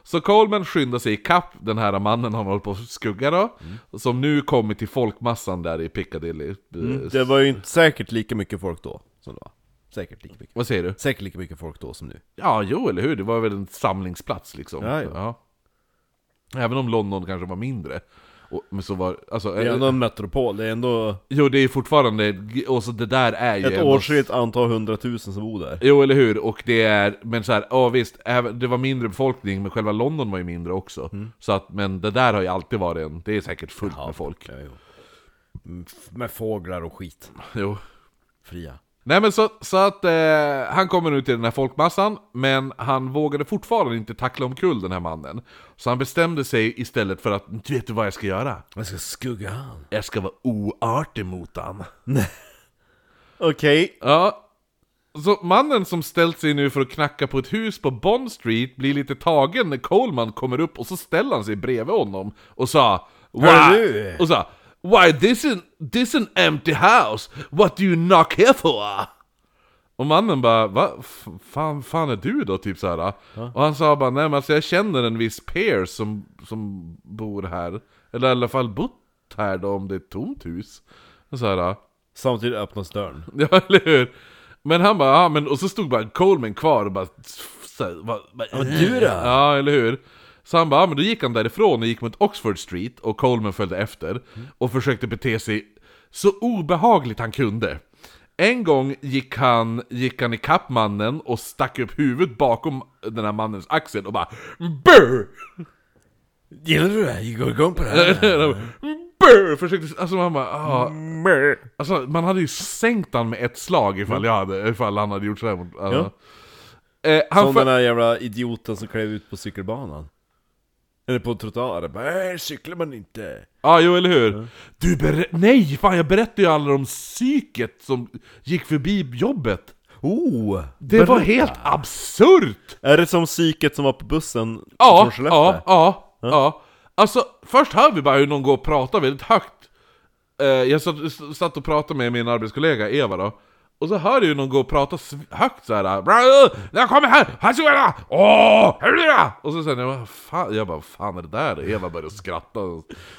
Så Coleman skyndar sig ikapp den här mannen han håller på att skugga då, som nu kommit till folkmassan där i Piccadilly. Mm, det var ju inte säkert lika mycket folk då som det var. Säkert lika mycket. Vad säger du? Säkert lika mycket folk då som nu. Ja, jo eller hur, det var väl en samlingsplats liksom. Ja, ja. Även om London kanske var mindre. Och, men så var, alltså, Det är ändå en metropol, det är ändå Jo det är fortfarande, och så det där är ju ett årsrikt antal hundratusen som bor där. Jo eller hur, och det är, men så här, ja visst, det var mindre befolkning, men själva London var ju mindre också. Så att, men det där har ju alltid varit en, det är säkert fullt med folk. Ja. Mm, Med fåglar och skit. Jo. Fria. Nej men så, så att eh, han kommer nu till den här folkmassan, men han vågade fortfarande inte tackla omkull den här mannen. Så han bestämde sig istället för att, vet du vad jag ska göra? Jag ska skugga han. Jag ska vara oartig mot han. Okej. Ja, så mannen som ställt sig nu för att knacka på ett hus på Bond Street blir lite tagen när Coleman kommer upp och så ställer han sig bredvid honom och sa du? Och sa Why this is this an empty house? What do you knock here for? Och mannen bara, va? F- Fan, fan är du då? Typ såhär. Och han sa bara, nej men alltså jag känner en viss Pierce som, som bor här. Eller i alla fall bott här då om det är ett tomt hus. Och så här, Samtidigt öppnas dörren. Ja, eller hur? Men han bara, ja men, och så stod bara Coleman kvar och bara... Så, här, va, va, men du då? Ja, eller hur? Så han bara, ja, men då gick han därifrån och gick mot Oxford Street och Coleman följde efter och försökte bete sig så obehagligt han kunde. En gång gick han, gick han ikapp mannen och stack upp huvudet bakom den här mannens axel och bara BUR! Gillar du det? Jag går igång på det här. BUR! Försökte, alltså man bara, ah. Alltså man hade ju sänkt han med ett slag ifall, jag hade, ifall han hade gjort sådär mot... Alltså. Eh, han Som den här jävla idioten som klev ut på cykelbanan. Eller på trottoaren. Bara, "Nej, cyklar man inte. Ja, jo eller hur? Du ber... Nej! Fan jag berättade ju alla om psyket som gick förbi jobbet. Oh! Det var helt absurt! Är det som psyket som var på bussen Ja, från Skellefteå? ja, ja, ja. Alltså, först hör vi bara hur någon går och pratar väldigt högt. Eh, jag satt, satt och pratade med min arbetskollega Eva då. Och så hör ju någon gå och prata högt såhär Jag kommer här! Jag! Åh! Du? Och så sen jag bara, fan, jag bara, vad fan är det där? Eva började skratta.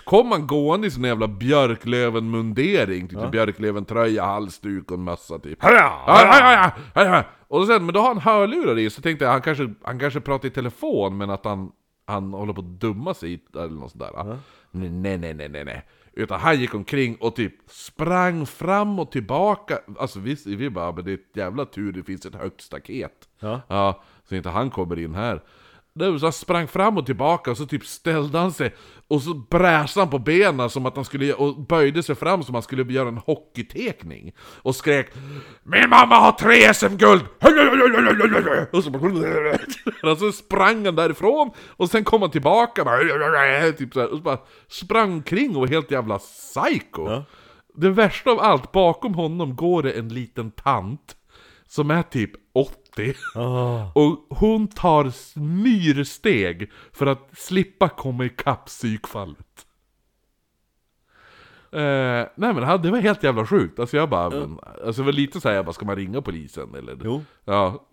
Kom man gående i sån jävla Björklöven-mundering, typ Björklöven-tröja, halsduk och en mössa typ. Ja, ja, ja, ja, ja. Och sen, men då har han hörlurar i, så tänkte jag han kanske, han kanske pratar i telefon, men att han, han håller på att dumma sig eller något sånt där. Nej, nej, nej, nej, nej. Utan han gick omkring och typ sprang fram och tillbaka. Alltså vi, vi bara, men det är ett jävla tur det finns ett högt staket. Ja. Ja, så inte han kommer in här. Så han sprang fram och tillbaka och så typ ställde han sig och så bräsade han på benen som att han skulle, och böjde sig fram som att han skulle göra en hockeytekning. Och skrek Min mamma har tre SM-guld! Och så, och så sprang han därifrån och sen kom han tillbaka typ så här, och så bara sprang kring och var helt jävla psycho. Ja. Det värsta av allt, bakom honom går det en liten tant som är typ 80 Ah. och hon tar myrsteg för att slippa komma ikapp psykfallet. Eh, nej men det var helt jävla sjukt, alltså jag bara, men, alltså det var lite såhär, jag bara, ska man ringa polisen eller? Jo, Ja.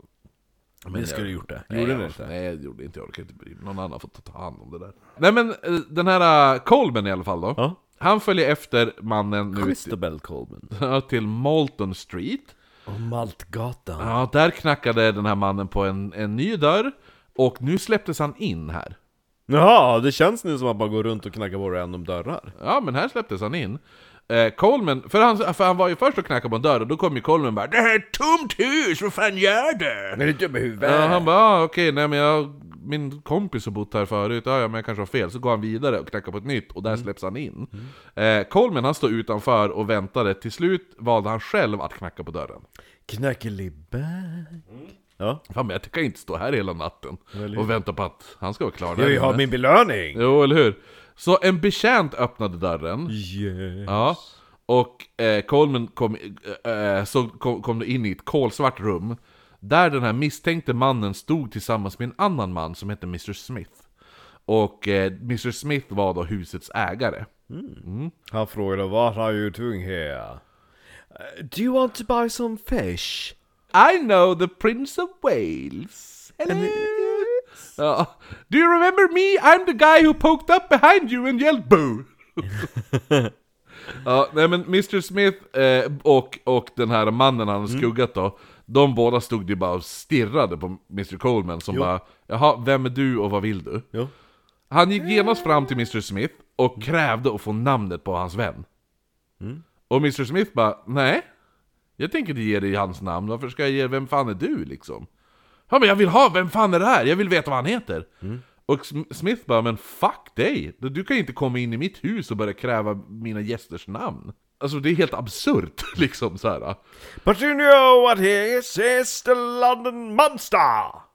det skulle du gjort det. Nej, Gjorde jag, ni inte? Nej, jag gjorde inte, jag orkar inte bry mig. Någon annan får ta hand om det där. Nej men, eh, den här uh, Colben i alla fall då. Ja. Han följer efter mannen nu till, Christabel Colman. till Molton Street. Och Maltgatan. Ja, där knackade den här mannen på en, en ny dörr, och nu släpptes han in här. Jaha, det känns nu som att man går runt och knackar på random dörrar. Ja, men här släpptes han in. Eh, Coleman, för han, för han var ju först och knackade på en dörr, och då kom ju Coleman bara 'Det här är ett tomt hus, vad fan gör du?' Är du dum i huvudet? Ja, han bara ah, 'Okej, nej men jag, min kompis har bott här förut, ja, ja men jag kanske har fel' Så går han vidare och knackar på ett nytt, och där släpps han in. Eh, Coleman han står utanför och väntade, till slut valde han själv att knacka på dörren. Knackeliback. Ja. Fan men jag kan inte stå här hela natten och vänta på att han ska vara klar Jag vill där ha inne. min belöning! Jo, eller hur? Så en betjänt öppnade dörren, Yes. Ja, och eh, Coleman kom, eh, eh, så kom, kom in i ett kolsvart rum Där den här misstänkte mannen stod tillsammans med en annan man som hette Mr Smith Och eh, Mr Smith var då husets ägare. Han frågade What are you doing here? Uh, do you want to buy some fish? I know the Prince of Wales. Hello. Ja. Do you remember me? I'm the guy who poked up behind you and yelled boo! ja, nej men Mr Smith eh, och, och den här mannen han hade skuggat då, de båda stod ju bara och stirrade på Mr Coleman som bara Jaha, vem är du och vad vill du? Jo. Han gick genast fram till Mr Smith och krävde att få namnet på hans vän. Och Mr Smith bara, nej. Jag tänker inte ge dig hans namn, varför ska jag ge, vem fan är du liksom? Ja men jag vill ha, vem fan är det här? Jag vill veta vad han heter. Och Sm- Smith bara, men fuck dig! Du kan inte komma in i mitt hus och börja kräva mina gästers namn. Alltså det är helt absurt liksom så här. But you know what he is? It's the London Monster!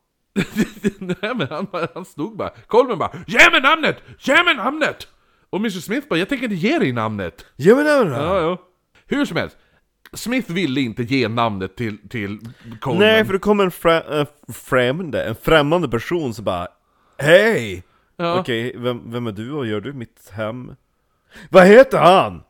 Nej men han, han stod bara, Coleman bara 'Ge mig namnet! Ge mig namnet!' Och Mr Smith bara 'Jag tänker inte ge dig namnet' Ja men nej, Ja, ja. Hur som helst, Smith ville inte ge namnet till, till Coleman. Nej, för det kommer en frä, äh, främmande, en främmande person som bara Hej! Ja. Okej, vem, vem är du och gör du mitt hem? Vad heter han?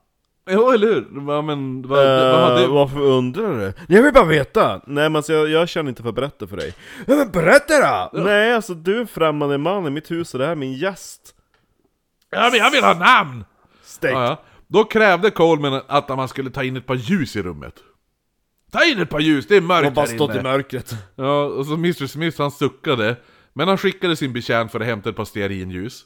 Ja, eller hur? Ja, men, vad, Uh, vad hade... varför undrar du? Jag vill bara veta! Nej men alltså, jag, jag känner inte för att berätta för dig Ja men berätta då! Nej alltså du är en främmande man i mitt hus och det här är min gäst Ja, men jag vill ha namn! Stängt! Ja, ja. Då krävde Coleman att man skulle ta in ett par ljus i rummet. Ta in ett par ljus, det är mörkt Och bara här stått inne. i mörkret Ja, och så Mr Smith han suckade, men han skickade sin betjänt för att hämta ett par stearinljus.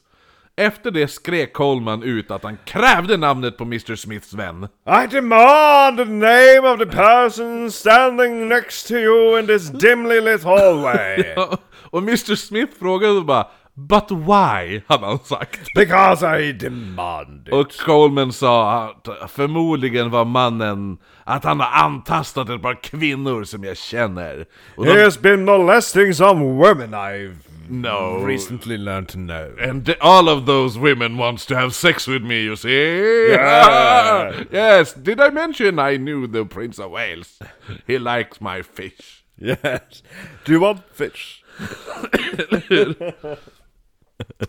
Efter det skrek Coleman ut att han krävde namnet på Mr Smiths vän. I demand the name of the person standing next to you in this dimly lit hallway och Mr Smith frågade bara 'But why?' hade han sagt. Because I demand it Och Coleman sa att förmodligen var mannen att han har antastat ett par kvinnor som jag känner. Och de, He has been molesting some women I've no. recently learned to know And all of those women wants to have sex with me, you see? Yeah. yes, did I mention I knew the Prince of Wales? He likes my fish. Yes Do you want fish?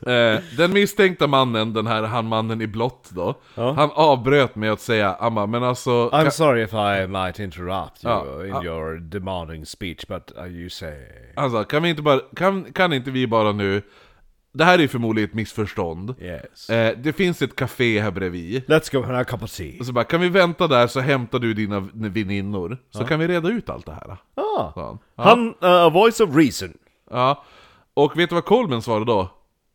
Eh, den misstänkta mannen, den här han mannen i blått då, han avbröt med att säga Amma, men alltså... I'm sorry if I might interrupt you Ja, in ja. your demanding speech, but uh, you say... Han sa, kan vi inte bara, kan, kan inte vi bara nu... Det här är förmodligen ett missförstånd. Yes. Eh, det finns ett café här bredvid. Let's go and have a cup of tea. Och så bara, kan vi vänta där så hämtar du dina väninnor? Så kan vi reda ut allt det här. Ah. han. Ja. Han, uh, a voice of reason. ja. Och vet du vad Coleman svarade då?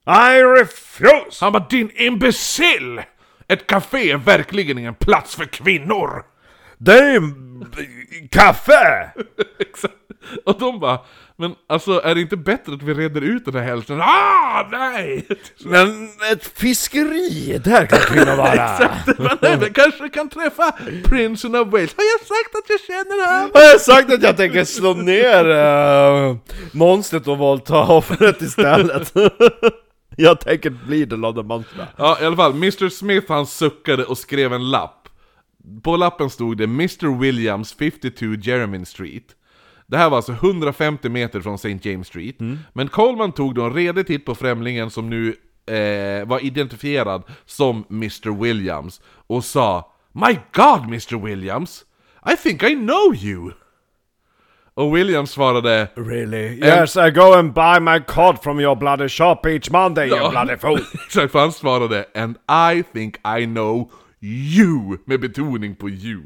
I refuse! Han bara 'Din imbecill! Ett café är verkligen ingen plats för kvinnor!' Det är ju kaffe! Exakt. Och de bara 'Men alltså, är det inte bättre att vi reder ut den här hälften?' Ah, nej! Men ett fiskeri, där kan kvinnor vara! Men nej, men kanske kan träffa prinsen of Wales. Har jag sagt att jag känner honom? Har jag sagt att jag tänker slå ner uh, monstret och våldta offret istället? jag tänker bli The London Monster. Ja, i alla fall. Mr Smith han suckade och skrev en lapp. På lappen stod det Mr Williams 52 Jeremy Street. Det här var alltså 150 meter från St. James Street. Men Coleman tog då en redig titt på främlingen som nu eh, var identifierad som Mr Williams och sa My God Mr Williams! I think I know you! Och Williams svarade Really? Yes, I go and buy my cod from your bloody shop each Monday, you Ja. bloody fool! Exakt, för han svarade And I think I know you, med betoning på you.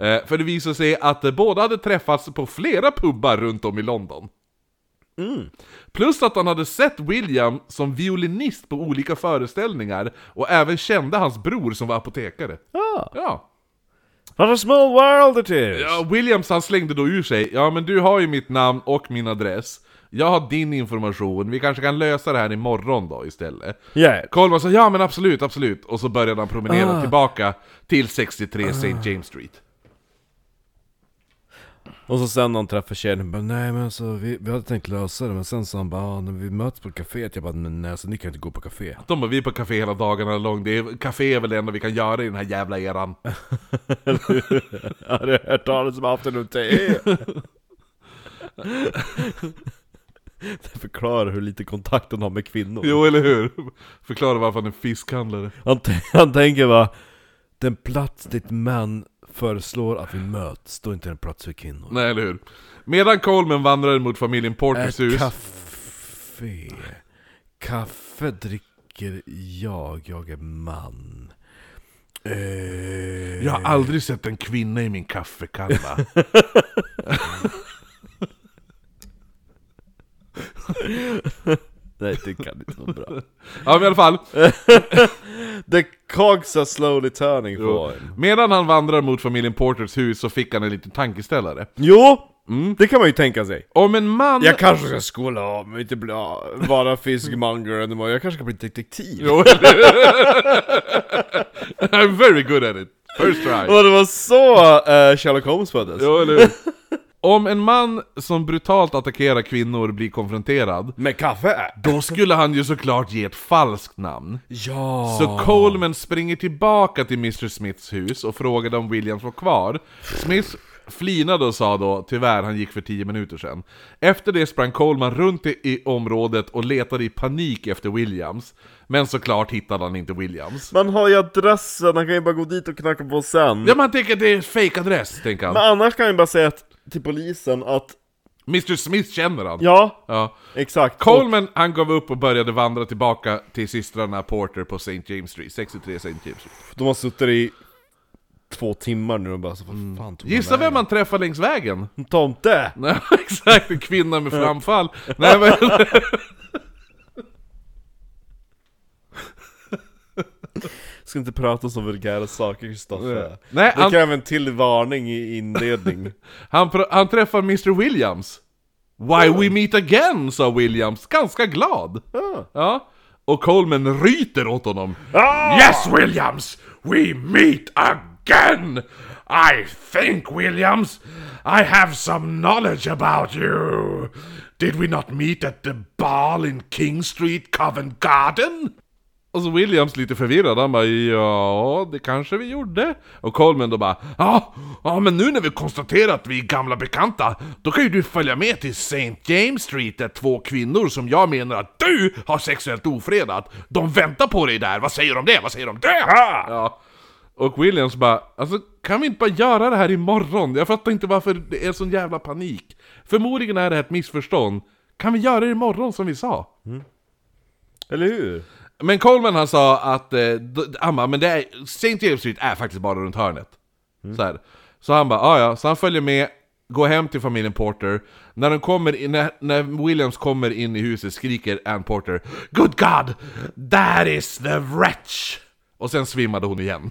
Eh, för det visade sig att eh, båda hade träffats på flera pubbar runt om i London. Plus att han hade sett William som violinist på olika föreställningar och även kände hans bror som var apotekare. Ah, Ja. What a small world it is! ja, Williams han slängde då ur sig Ja men du har ju mitt namn och min adress Jag har din information, vi kanske kan lösa det här imorgon då istället Yeah. Coleman sa ja men absolut, absolut Och så började han promenera tillbaka till 63 St. James Street Och så sen när han träffade tjejen, bara nej men alltså vi, vi hade tänkt lösa det men sen sa han bara ah, när vi möts på kaféet, jag bara men nej alltså ni kan inte gå på café De bara vi är på café hela dagarna lång, det är, café är väl det enda vi kan göra i den här jävla eran Jag hade hört talas om afternoon tea Det förklarar hur lite kontakt han har med kvinnor. Jo, eller hur? Förklara varför han är fiskhandlare. Han, han tänker va Den plats dit män föreslår att vi möts, då är inte en plats för kvinnor. Nej, eller hur? Medan Coleman vandrar mot familjen Porters hus... kaffe. Kaffe dricker jag, jag är man. Eh, Jag har aldrig sett en kvinna i min kaffekanna. Nej det kan inte vara bra. ja, men i alla fall. The cogs are slowly turning for him. Medan han vandrar mot familjen Porters hus så fick han en liten tankeställare. Jo! Det kan man ju tänka sig. Om en man... Jag kanske ska skola av mig, inte bli, vara fiskmonger anymore. Jag kanske ska bli detektiv. Jo, I'm very good at it. First try. Och det var så uh, Sherlock Holmes föddes. Jo, eller hur? Om en man som brutalt attackerar kvinnor blir konfronterad, Med kaffe? då skulle han ju såklart ge ett falskt namn. Ja. Så Coleman springer tillbaka till Mr Smiths hus och frågade om Williams var kvar. Smith flinade och sa då tyvärr, han gick för 10 minuter sedan. Efter det sprang Coleman runt i, i området och letade i panik efter Williams. Men såklart hittade han inte Williams. Man har ju adressen, han kan ju bara gå dit och knacka på sen. Ja, man tänker att det är fake adress tänker Men han. annars kan jag bara säga att, till polisen att, Mr Smith känner han. ja, Ja. exakt. Coleman, han gav upp och började vandra tillbaka till systrarna Porter på St. James Street, 63 St. James Street. De har suttit i två timmar nu och bara så, vad fan tog Gissa vem man träffar längs vägen? man Tomte! Nej, exakt, en kvinna med framfall. Nej men... Ska inte prata så vulgära saker Kristoffer. Nej, Det han, kräver en till varning i inledning. han, han träffar Mr Williams. Why we meet again, sa Williams, ganska glad. Ja. Ja. Och Coleman ryter åt honom. Ah! Yes Williams, we meet again! I think Williams, I have some knowledge about you. Did we not meet at the ball in King Street, Covent Garden? Och så Williams lite förvirrad, han bara ja, det kanske vi gjorde. Och Coleman då bara ja, ja men nu när vi konstaterat att vi är gamla bekanta, då kan ju du följa med till St. James Street där två kvinnor som jag menar att du har sexuellt ofredat, de väntar på dig där, vad säger om det? Vad säger om det? Ja. Och Williams bara, alltså kan vi inte bara göra det här imorgon? Jag fattar inte varför det är sån jävla panik. Förmodligen är det ett missförstånd. Kan vi göra det imorgon som vi sa? Eller hur? Men Coleman han sa att, eh, han men det är, St. James Street är faktiskt bara runt hörnet. Så, här. så han bara, ah, ja, så han följer med, går hem till familjen Porter. När, de kommer in, när, när Williams kommer in i huset skriker Ann Porter Good God! That is the wretch! Och sen svimmade hon igen.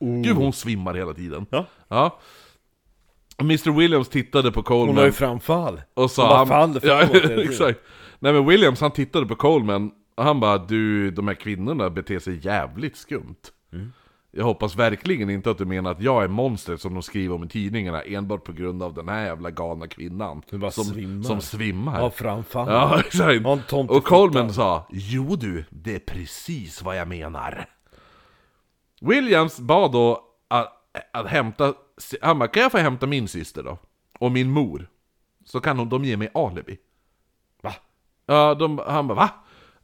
Gud hon svimmar hela tiden. Ja. Ja. Mr Williams tittade på Coleman Hon har ju framfall. och sa... Hon bara faller framåt hela tiden. exakt. Nej men Williams han tittade på Coleman och han bara du, de här kvinnorna beter sig jävligt skumt. Mm. Jag hoppas verkligen inte att du menar att jag är monstret som de skriver om i tidningarna enbart på grund av den här jävla galna kvinnan. Som svimmar. Som svimmar. Av framfall. Ja, exakt. Och Coleman sa Jo du, det är precis vad jag menar. Williams bad då att, att hämta, han bara, kan jag få hämta min syster då? Och min mor? Så kan hon, de ge mig alibi. Va? Ja, de, han bara va?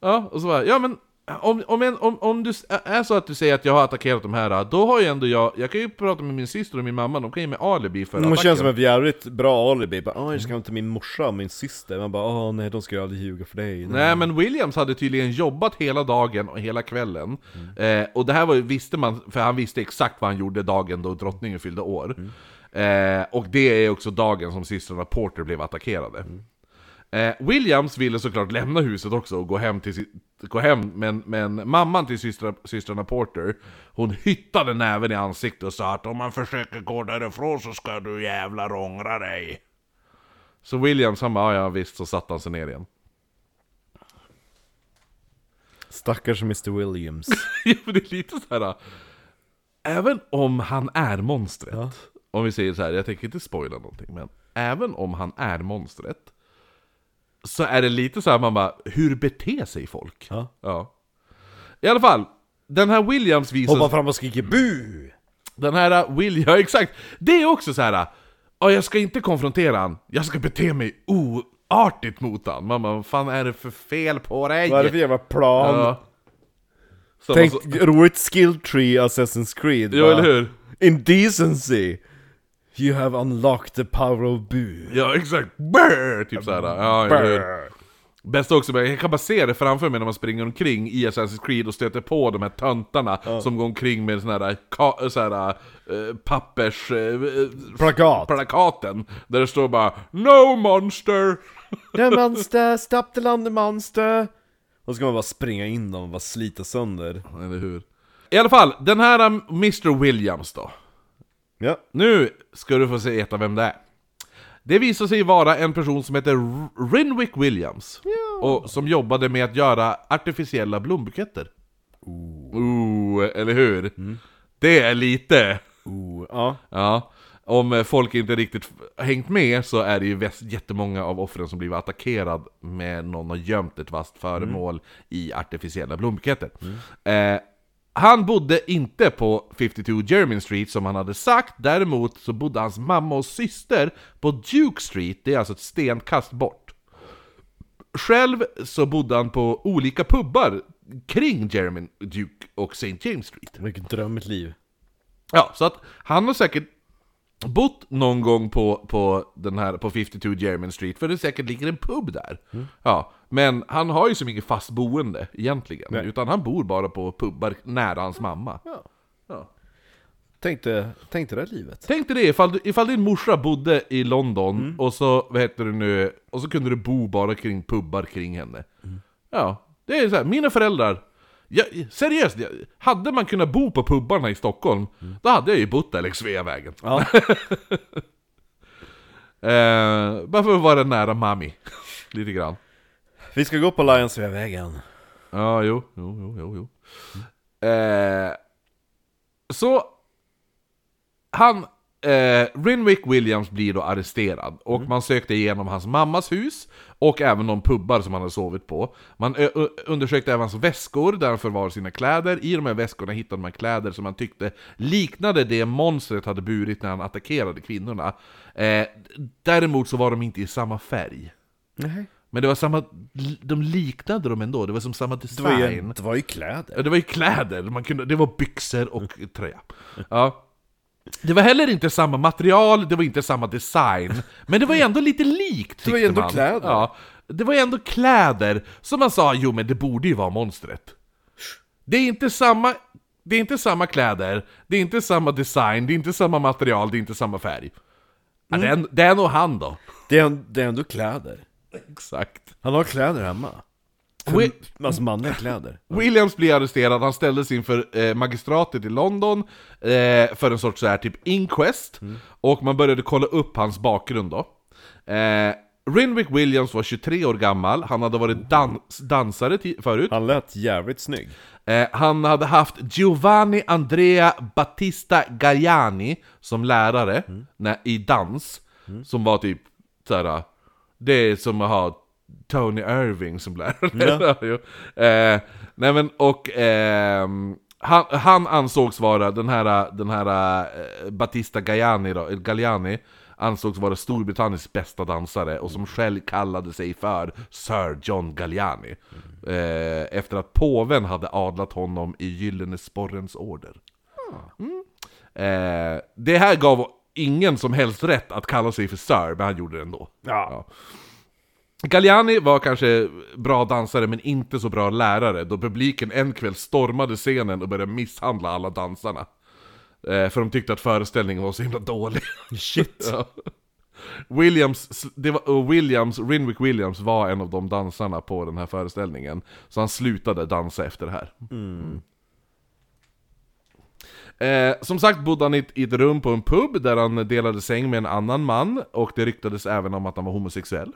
Ja, och så bara, ja men om, om, en, om, om du är så att du säger att jag har attackerat de här, då har ju ändå jag, jag kan ju prata med min syster och min mamma, de kan ge mig alibi för attacken. känns som ett jävligt bra alibi, bara "Åh, jag ska hämta min morsa och min syster, man bara åh nej de ska ju aldrig ljuga för dig Nej men Williams hade tydligen jobbat hela dagen och hela kvällen. Eh, och det här var, visste man, för han visste exakt vad han gjorde dagen då drottningen fyllde år. Eh, och det är också dagen som systrarna Porter blev attackerade. Eh, Williams ville såklart lämna huset också och gå hem till gå hem, men, men mamman till systra, systrarna Porter, hon hyttade näven i ansiktet och sa att om man försöker gå därifrån så ska du jävlar ångra dig. Så Williams han bara, "Ja, ja visst, så satte han sig ner igen. Stackars Mr Williams Ja, men det är lite så här. Även om han är monstret. Ja. Om vi säger så här, jag tänker inte spoila någonting, men även om han är monstret. Så är det lite så här man bara, hur beter sig folk? Ja. Ja. I alla fall, den här Williams visar... Hoppar fram och skriker BU! Den här Will, ja exakt! Det är också så här. Ja, jag ska inte konfrontera han, jag ska bete mig oartigt mot han. Man bara, vad fan är det för fel på dig? Vad är det för jävla plan? Ja. Tänk så, roligt skill tree Assassin's Creed. jo, bara, eller hur? Indecency! You have unlocked the power of bu. Ja, exakt. Brr! Typ såhär. Ja? Brr. Bäst också, jag kan bara se det framför mig när man springer omkring i Assassin's Creed och stöter på de här töntarna som går omkring med såna här, ka- här eh, pappers... eh, Plakat. plakaten. Där det står bara 'No monster' The monster, stop the land monster! Och så ska man bara springa in dem och bara slita sönder. Eller hur? I alla fall, den här Mr Williams då. Ja. Nu ska du få se veta vem det är. Det visar sig vara en person som heter Rinwick Williams. Och som jobbade med att göra artificiella blombuketter. Ooh, eller hur? Det är lite... Oh, ja. Ja. Om folk inte riktigt hängt med så är det ju jättemånga av offren som blivit attackerad med någon har gömt ett vasst föremål i artificiella blombuketter. Eh, han bodde inte på 52 Jermyn Street som han hade sagt, däremot så bodde hans mamma och syster på Duke Street, det är alltså ett stenkast bort. Själv så bodde han på olika pubbar kring Jermyn, Duke och St. James Street. Vilket drömmigt liv. Ja, så att han har säkert bott någon gång på, på den här, på 52 Jermyn Street, för det säkert ligger en pub där. Ja, men han har ju så mycket fast boende egentligen, Nej. utan han bor bara på pubbar nära hans mamma. Ja. Ja. Tänkte, tänkte det livet. Tänk dig det, ifall, ifall din morsa bodde i London, och så, vad heter det nu, och så kunde du bo bara kring pubbar kring henne. Ja, det är så här, mina föräldrar, ja, seriöst, jag- hade man kunnat bo på pubbarna i Stockholm, då hade jag ju bott där längs Sveavägen. Ja. Eh, bara för att vara nära mami. Lite grann. Vi ska gå på Lions vägen. Ja, jo, jo, jo, jo, jo. Eh, så, han, eh, Rinwick Williams blir då arresterad, och man sökte igenom hans mammas hus, och även de pubbar som han hade sovit på. Man undersökte även hans väskor, där han förvar sina kläder. I de här väskorna hittade man kläder som man tyckte liknade det monstret hade burit när han attackerade kvinnorna. Eh, däremot så var de inte i samma färg. Nej. Men det var samma, de liknade dem ändå, det var som samma Det design. var ju, det var ju kläder. Ja, det var ju kläder, man kunde, det var byxor och tröja. Ja. Det var heller inte samma material, det var inte samma design, men det var ju ändå lite likt Det var ju ändå man. kläder. Ja, det var ju ändå kläder, som man sa, jo men det borde ju vara monstret. Det är inte samma, det är inte samma kläder, det är inte samma design, det är inte samma material, det är inte samma färg. Ja, det, är, det är nog han då. Det är, det är ändå kläder. Exakt. Han har kläder hemma. Wi- Alltså manliga kläder. Williams blir arresterad, han ställdes inför eh, magistratet i London eh, för en sorts så här, typ inquest, och man började kolla upp hans bakgrund då. Eh, Rinwick Williams var 23 år gammal, han hade varit dans dansare förut. Han lät jävligt snygg. Eh, han hade haft Giovanni Andrea Battista Galliani som lärare när, i dans, som var typ såhär, det är som att ha Tony Irving som lärare. Jo. eh, nej men, och ehm, han, han ansågs vara, den här, den här eh, Battista Galliani, då, eh, Galliani ansågs vara Storbritanniens bästa dansare och som själv kallade sig för Sir John Galliani. Eh, efter att påven hade adlat honom i Gyllene Sporrens order. Mm. Eh, det här gav ingen som helst rätt att kalla sig för Sir, men han gjorde det ändå. Ja. Galliani var kanske bra dansare men inte så bra lärare då publiken en kväll stormade scenen och började misshandla alla dansarna. Eh, för de tyckte att föreställningen var så himla dålig. Shit. Ja. Williams, det var, Williams, Rinwick Williams var en av de dansarna på den här föreställningen. Så han slutade dansa efter det här. Mm. Eh, som sagt bodde han i ett, i ett rum på en pub där han delade säng med en annan man, och det ryktades även om att han var homosexuell.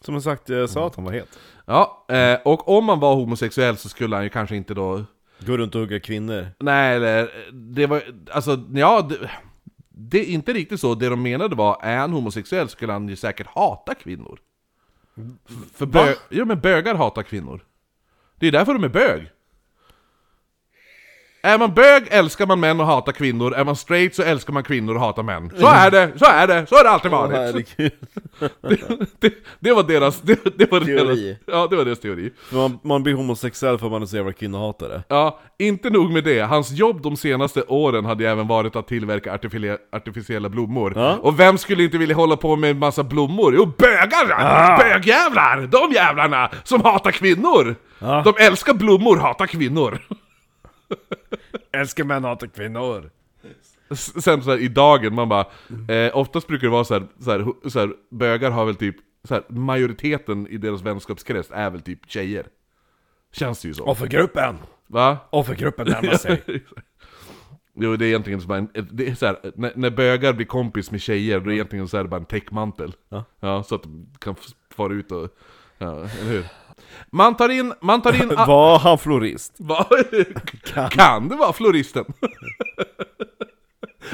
Som sagt, jag sa att han var het. Ja, eh, och om han var homosexuell så skulle han ju kanske inte då... Går runt och hugga kvinnor. Nej, eller... Det var... Alltså, ja... Det, det är inte riktigt så. Det de menade var, är han homosexuell skulle han ju säkert hata kvinnor. För bö. Ja, men bögar hatar kvinnor. Det är därför de är bög. Ja, men bögar hatar kvinnor. Det är man bög älskar man män och hatar kvinnor, är man straight så älskar man kvinnor och hatar män. Så är det, så är det, så har det alltid varit. herregud. det, det, det var deras, det, det var Teori. deras, ja det var deras teori. Man, man blir homosexuell för att man är så jävla kvinnohatare. Ja, inte nog med det, hans jobb de senaste åren hade även varit att tillverka artificie- artificiella blommor. Ja. Och vem skulle inte vilja hålla på med en massa blommor? Jo, bögar! Ah. Bögjävlar! De jävlarna som hatar kvinnor! Ja. De älskar blommor, hatar kvinnor. Älskar män hatar kvinnor. Sen så här, i dagen, man bara, eh, oftast brukar det vara så här, så här, hu- så här bögar har väl typ, så här, majoriteten i deras vänskapskrets är väl typ tjejer. Känns det ju så. Offergruppen! Va? Offergruppen närmar sig. Jo, det är egentligen så bara en, det är så här, när, när bögar blir kompis med tjejer, då är det egentligen så här bara en täckmantel. Ja. så att de kan fara ut och... Ja, eller hur? Man tar in, man tar in... Var han florist? Va? kan. det vara floristen?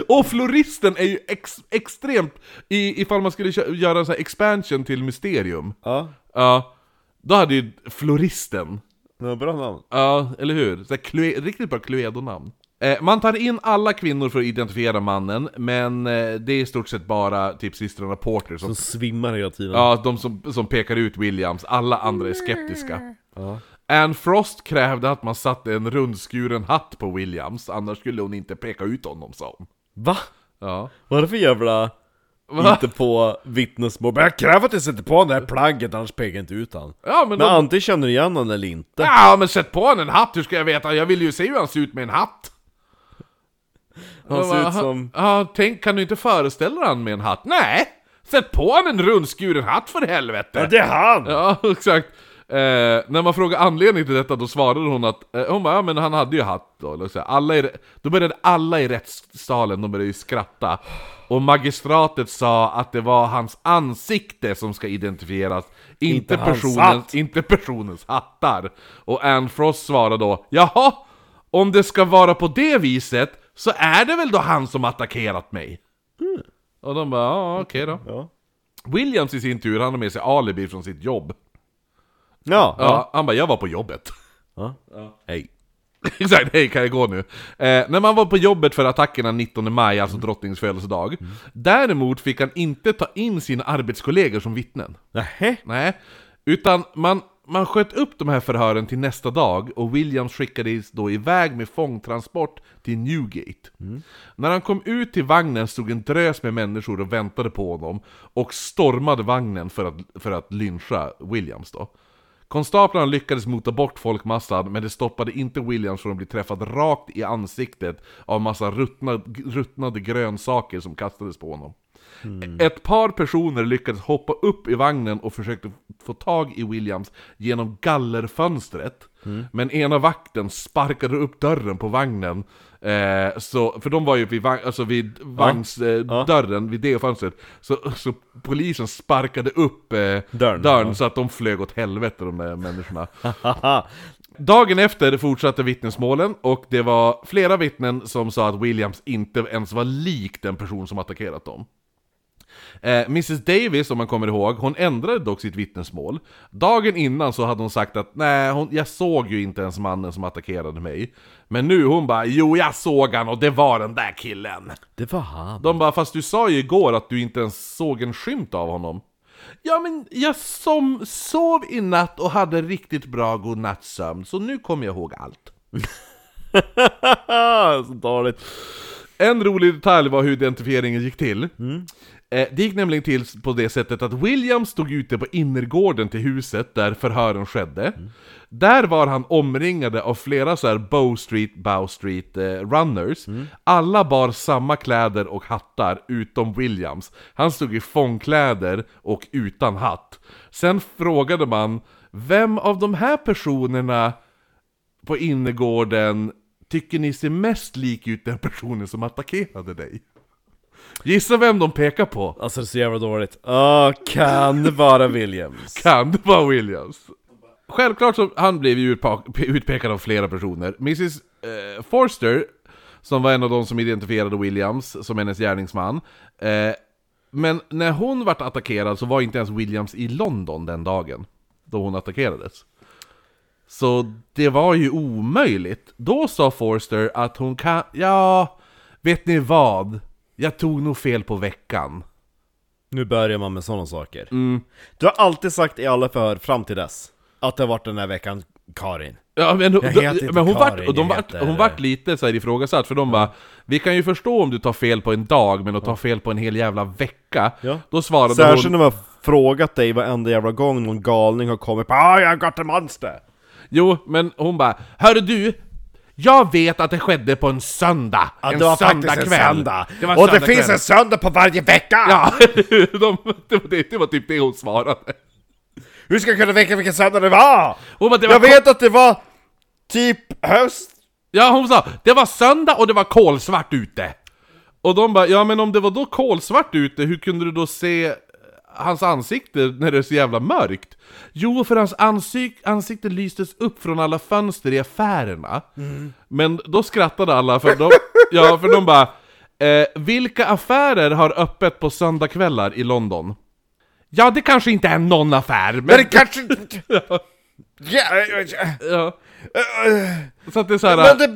och floristen är ju ex, extremt... I, ifall man skulle kö- göra en sån här expansion till Mysterium, Ja. ja, då hade ju floristen Det var bra namn. Ja, eller hur? Så här, Clue- riktigt bra Cluedo-namn. Eh, man tar in alla kvinnor för att identifiera mannen, men eh, det är i stort sett bara typ systrarna Porter som... Som svimmar hela tiden. Ja, de som, som pekar ut Williams, alla andra är skeptiska. Ja. Anne Frost krävde att man satte en rundskuren hatt på Williams, annars skulle hon inte peka ut honom, sa hon. Va? Ja. Vad är det för jävla... Va? Inte på vittnesmål. Men jag kräver att du sätter på det här plagget annars pekar jag inte ut han. Ja, men, Men de, antingen känner du igen honom eller inte. ja, men sätt på honom en hatt, hur ska jag veta? Jag vill ju se hur han ser ut med en hatt. Han ser ut Ja, som... Ja, tänk, kan du inte föreställa han med en hatt? Nej! Sätt på han en rundskuren hatt för helvete! det är han! Ja, exakt. Eh, när man frågar anledningen till detta, då svarade hon att eh, hon bara, ja men han hade ju hatt då, eller så här, alla i, Då började alla i rättssalen, de började ju skratta. Och magistratet sa att det var hans ansikte som ska identifieras, inte, Inte personens, inte personens hattar. Och Anne Frost svarade då, jaha, om det ska vara på det viset, så är det väl då han som attackerat mig? Och de bara, ja okej då. Ja. Williams i sin tur, han har med sig alibi från sitt jobb. Ja. Ja, han bara 'Jag var på jobbet' ja. Hej. Exakt, hej kan jag gå nu? Eh, när man var på jobbet för attackerna 19 maj, alltså drottningens födelsedag Däremot fick han inte ta in sina arbetskollegor som vittnen Nähä? Nej, utan man, man sköt upp de här förhören till nästa dag och Williams skickades då iväg med fångtransport till Newgate. När han kom ut till vagnen stod en drös med människor och väntade på honom och stormade vagnen för att, för att lyncha Williams då. Konstaplarna lyckades mota bort folkmassan, men det stoppade inte Williams från att bli träffad rakt i ansiktet av massa ruttna, ruttnade grönsaker som kastades på honom. Ett par personer lyckades hoppa upp i vagnen och försökte få tag i Williams genom gallerfönstret. Men ena vakten sparkade upp dörren på vagnen. Eh, så, för de var ju vid, vagn, alltså vid vagnsdörren, eh, Ja. vid det fönstret. Så, så polisen sparkade upp eh, Dörren, dörren ja. så att de flög åt helvete de där människorna. Dagen efter fortsatte vittnesmålen och det var flera vittnen som sa att Williams inte ens var lik den person som attackerat dem. Eh, Mrs Davis, om man kommer ihåg, hon ändrade dock sitt vittnesmål. Dagen innan så hade hon sagt att nej, hon, jag såg ju inte ens mannen som attackerade mig. Men nu hon bara, jo jag såg han och det var den där killen. Det var han. De bara, fast du sa ju igår att du inte ens såg en skymt av honom. Ja men jag som sov i natt och hade riktigt bra godnattsömn, så nu kommer jag ihåg allt. så dåligt. En rolig detalj var hur identifieringen gick till. Eh, det gick nämligen till på det sättet att William stod ute på innergården till huset där förhören skedde. Där var han omringade av flera så här Bow Street, Bow Street eh, runners. Alla bar samma kläder och hattar utom Williams. Han stod i fångkläder och utan hatt. Sen frågade man, vem av de här personerna på innergården tycker ni ser mest lik ut den personen som attackerade dig? Gissa vem de pekar på? Alltså det är så jävla dåligt. Åh, kan det vara Williams? Kan det vara Williams? Självklart så han blev ju utpekad av flera personer. Mrs eh, Forster, som var en av de som identifierade Williams som hennes gärningsman. Eh, men när hon vart attackerad så var inte ens Williams i London den dagen. Då hon attackerades. Så det var ju omöjligt. Då sa Forster att hon kan... Ja, vet ni vad? Jag tog nog fel på veckan. Nu börjar man med sådana saker. Du har alltid sagt i alla förhör fram till dess att det har varit den här veckan Karin. Ja men, heter inte men hon, vart, och de vart, heter- hon vart lite så här ifrågasatt, för de bara Vi kan ju förstå om du tar fel på en dag, men att ta fel på en hel jävla vecka Ja. Då svarade Särskilt hon när man har frågat dig varenda jävla gång någon galning har kommit på ah, jag got a monster! Jo, men hon bara Hörru du! Jag vet att det skedde på en söndag! Ja, en det var faktiskt en söndag! Det var en och det söndagkväll. finns en söndag på varje vecka! Ja, de, det, var det, det var typ det hon svarade Hur ska jag kunna veta vilken söndag det var? Bara, det var Jag vet att det var typ höst... Ja, hon sa det var söndag och det var kolsvart ute. Och de bara, ja men om det var då kolsvart ute, hur kunde du då se hans ansikte när det är så jävla mörkt? Jo, för hans ansik ansikte lystes upp från alla fönster i affärerna. Men då skrattade alla, för de, ja, för de bara, eh, vilka affärer har öppet på söndagkvällar i London? Ja, det kanske inte är någon affär, men... Men det kanske... Ja, ja, ja. Så att det är så här, Men det,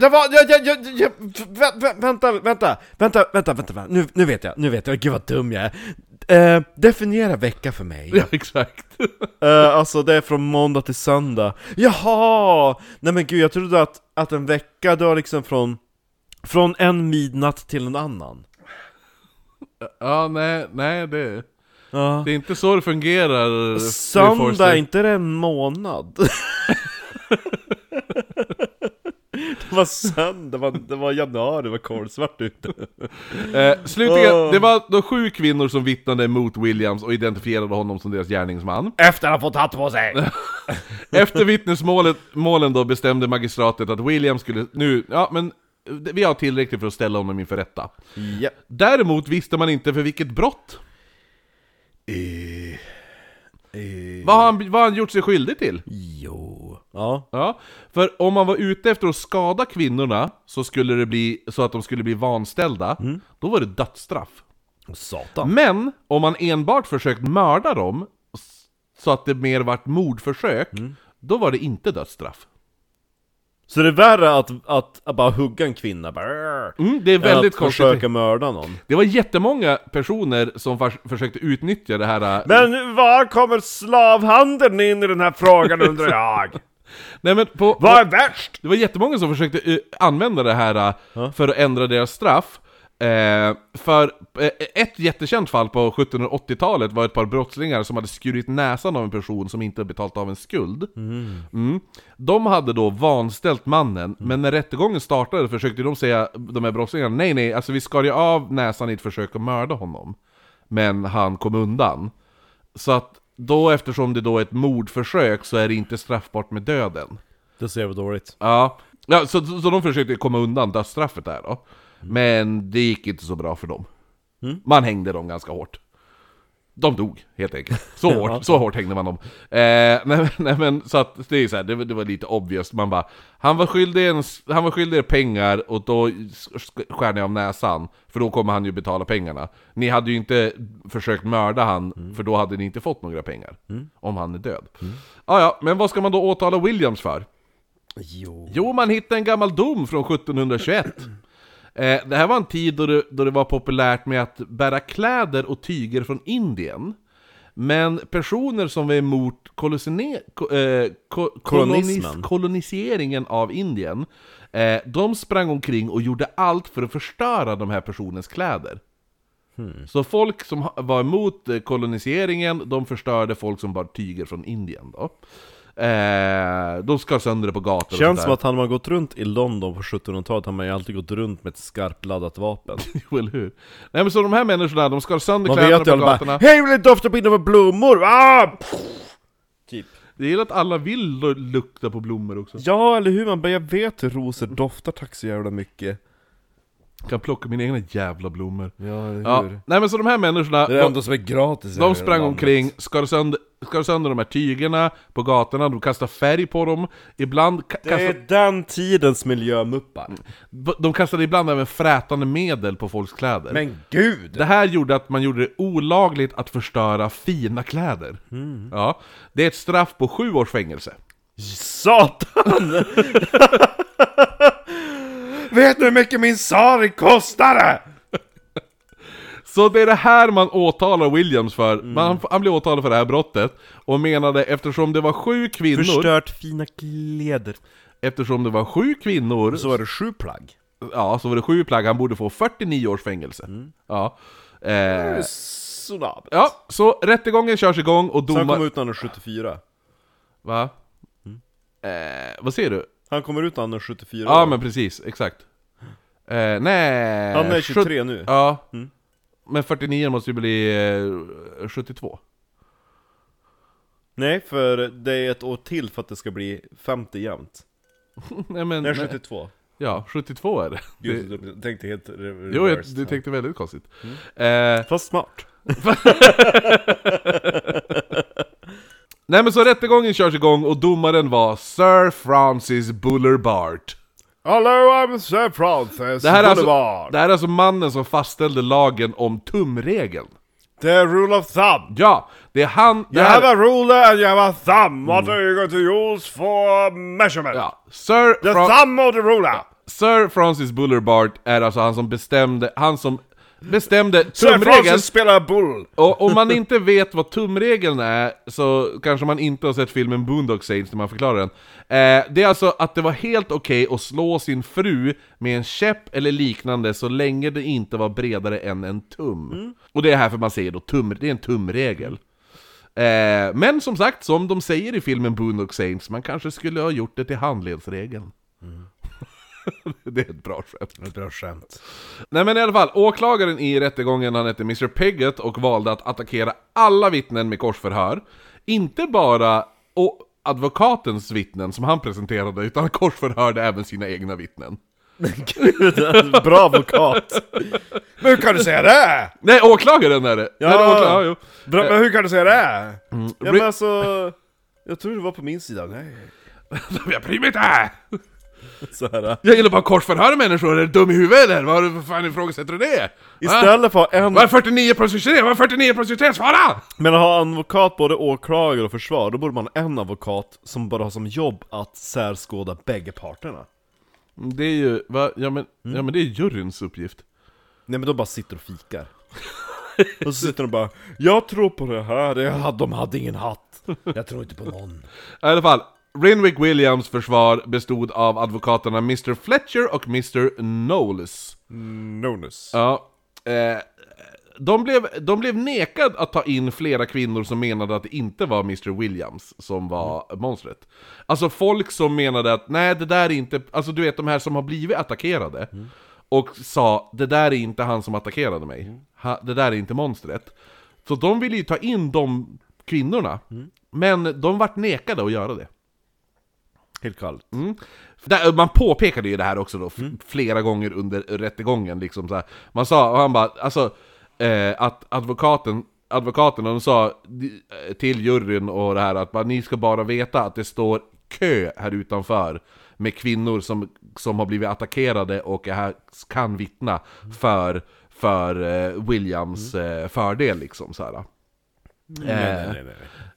det, var... Vänta, vänta, vänta, vänta, vänta, vänta. Nu, nu vet jag, nu vet jag, gud vad dum jag är. Eh, definiera vecka för mig. ja, exakt. Eh, alltså det är från måndag till söndag. Jaha! Nej men gud, jag trodde att, att en vecka, det var liksom från, från en midnatt till en annan. Ja, nej, nej det... Ja. Det är inte så det fungerar. Söndag, är inte det en månad? det var söndag, det var, det var januari, det var kolsvart ute. Eh, slutligen, Åh. det var då sju kvinnor som vittnade mot Williams och identifierade honom som deras gärningsman. Efter att ha fått hatt på sig! Efter vittnesmålet målen då bestämde magistratet att Williams skulle... Nu, ja men... Vi har tillräckligt för att ställa honom inför rätta. ja. Däremot visste man inte för vilket brott. Eh, eh, Vad har han, vad har han gjort sig skyldig till? jo. Ja. Ja, för om man var ute efter att skada kvinnorna så skulle det bli så att de skulle bli vanställda, då var det dödsstraff. Satan. Men om man enbart försökt mörda dem, s- så att det mer vart mordförsök, då var det inte dödsstraff. Så det är värre att, att, att bara hugga en kvinna, bara, Mm, det är än väldigt att konstigt. försöka mörda någon. Det var jättemånga personer som fars- försökte utnyttja det här... äh, Men var kommer slavhandeln in i den här frågan undrar jag? Nej men på, Vad är värst? Det var jättemånga som försökte eh, använda det här eh, för att ändra deras straff. Eh, för eh, ett jättekänt fall på 1780-talet var ett par brottslingar som hade skurit näsan av en person som inte betalt av en skuld. Mm. De hade då vanställt mannen, men när rättegången startade försökte de säga, de här brottslingarna, nej nej, alltså vi skar ju av näsan i ett försök att mörda honom. Men han kom undan. Så att då eftersom det då är ett mordförsök så är det inte straffbart med döden. Det ser vi dåligt. Ja, ja så, så, så de försökte komma undan dödsstraffet där då. Men det gick inte så bra för dem. Man hängde dem ganska hårt. De dog, helt enkelt. Så hårt, så hårt hängde man dem. Eh, nej, nej men så att det är så här, det, var- det var lite obvious, man bara Han var skyldig, en, han var skyldig er pengar och då sk- skär ni av näsan För då kommer han ju betala pengarna Ni hade ju inte försökt mörda han, för då hade ni inte fått några pengar Om han är död ah, ja, men vad ska man då åtala Williams för? Jo. Jo, man hittade en gammal dom från 1721. Eh, det här var en tid då det, då det var populärt med att bära kläder och tyger från Indien. Men personer som var emot kolosine, ko, eh, ko, kolonis, koloniseringen av Indien, eh, de sprang omkring och gjorde allt för att förstöra de här personens kläder. Så folk som var emot eh, koloniseringen, de förstörde folk som bar tyger från Indien då. Eh, de skar sönder det på gator och sånt Känns där. som att hade man gått runt i London på 1700-talet har man ju alltid gått runt med ett skarpladdat vapen. Jo, eller hur? Nej men så de här människorna, de skar sönder Man kläderna vet ju på alla gatorna. bara Hej vill du dofta på med blommor? Ah! Typ. Det är att alla vill lu- lukta på blommor också. Ja, eller hur? Man bara, jag vet hur rosor doftar tack så jävla mycket. Kan plocka mina egna jävla blommor. Ja, eller Ja. hur? Nej men så de här människorna, Det är det de, enda som är gratis i de hela sprang landet. omkring, skar sönder, skar sönder de här tygerna på gatorna, de kastade färg på dem, ibland ka- Det kastade, är den tidens miljömuppar. de kastade ibland även frätande medel på folks kläder. Men gud! Det här gjorde att man gjorde det olagligt att förstöra fina kläder. Ja, det är ett straff på sju års fängelse. Satan! Vet du hur mycket min sari kostade? Så det är det här man åtalar Williams för. Man, han blev åtalad för det här brottet, och menade eftersom det var sju kvinnor, Förstört fina kläder. eftersom det var sju kvinnor, Så är det sju plagg. ja, så var det sju plagg, han borde få 49 års fängelse. Ja. Eh, Sådär. ja, så rättegången körs igång och Så han domar... kom ut när han är 74. Va? Eh, vad säger du? Han kommer ut när han är 74 Ja år. men precis, exakt. Eh, nej... Han är sjut- 23 nu. Ja. Mm. Men 49 måste ju bli eh, 72. Nej, för det är ett år till för att det ska bli 50 jämnt. nej men... Nej, nej. 72. Ja, 72 är det. det Gud, jag tänkte helt re- jo, jag, reversed. du tänkte väldigt konstigt. Mm. Eh, Fast smart. nej men så rättegången körs igång och domaren var Sir Francis Buller Bart. Hello, I'm Sir Francis Det här, är alltså, det här är alltså mannen som fastställde lagen om tumregeln. The rule of thumb. Ja, det är han... Det You här, have a ruler and you have a thumb. What are you going to use for measurement? ja, Sir, The Fra- thumb or the ruler? Sir Francis Buller Bart är alltså han som bestämde, han som bestämde tumregeln. Spelar bull. Och om man inte vet vad tumregeln är, så kanske man inte har sett filmen Boondock Saints när man förklarar den. Eh, det är alltså att det var helt okej att slå sin fru med en käpp eller liknande så länge det inte var bredare än en tum. Och det är här för man säger då tum, det är en tumregel. Eh, men som sagt, som de säger i filmen Boondock Saints, man kanske skulle ha gjort det till handledsregeln. det är ett bra skämt. Ett bra skämt. Nej men i alla fall, åklagaren i rättegången han hette Mr Pigott och valde att attackera alla vittnen med korsförhör. Inte bara advokatens vittnen som han presenterade, utan korsförhörde även sina egna vittnen. Gud, bra advokat. Men hur kan du säga det? Nej, åklagaren är det! Ja. Nej, det åklagaren, ja. Bra, men hur kan du säga det? Ja Ri- men alltså, jag tror du var på min sida. Nej. Jag bryr mig inte! Så här. Jag gillar bara korsförhöra människor, är du dum i huvudet eller? Vad vad fan ifrågasätter du det? Istället för en... Vad är 49 plus 23? Vad är 49 plus 23? Svara! Men att ha advokat, både åklagare och försvar, då borde man ha en advokat som bara har som jobb att särskåda bägge parterna. Det är ju, va? Ja men, ja men det är juryns uppgift. Nej men de bara sitter och fikar. och så sitter de bara 'Jag tror på det här, de hade ingen hatt' Jag tror inte på någon. I alla fall, Rinwick Williams försvar bestod av advokaterna Mr Fletcher och Mr Knowles. Nonus. Ja, eh, de, blev, de blev nekad att ta in flera kvinnor som menade att det inte var Mr Williams som var monstret. Alltså folk som menade att nej det där är inte, alltså du vet de här som har blivit attackerade. Och sa det där är inte han som attackerade mig. Ha, det där är inte monstret. Så de ville ju ta in de kvinnorna. Men de vart nekade att göra det. Helt kallt. Mm. Där, man påpekade ju det här också då, f- flera gånger under rättegången liksom så här. Man sa, och han bara, alltså, eh, att advokaten, advokaten, de sa eh, till juryn och det här att bara, ni ska bara veta att det står kö här utanför med kvinnor som, som har blivit attackerade och är här, kan vittna för, för eh, Williams eh, fördel liksom så här. Nej, Eh, nej, nej,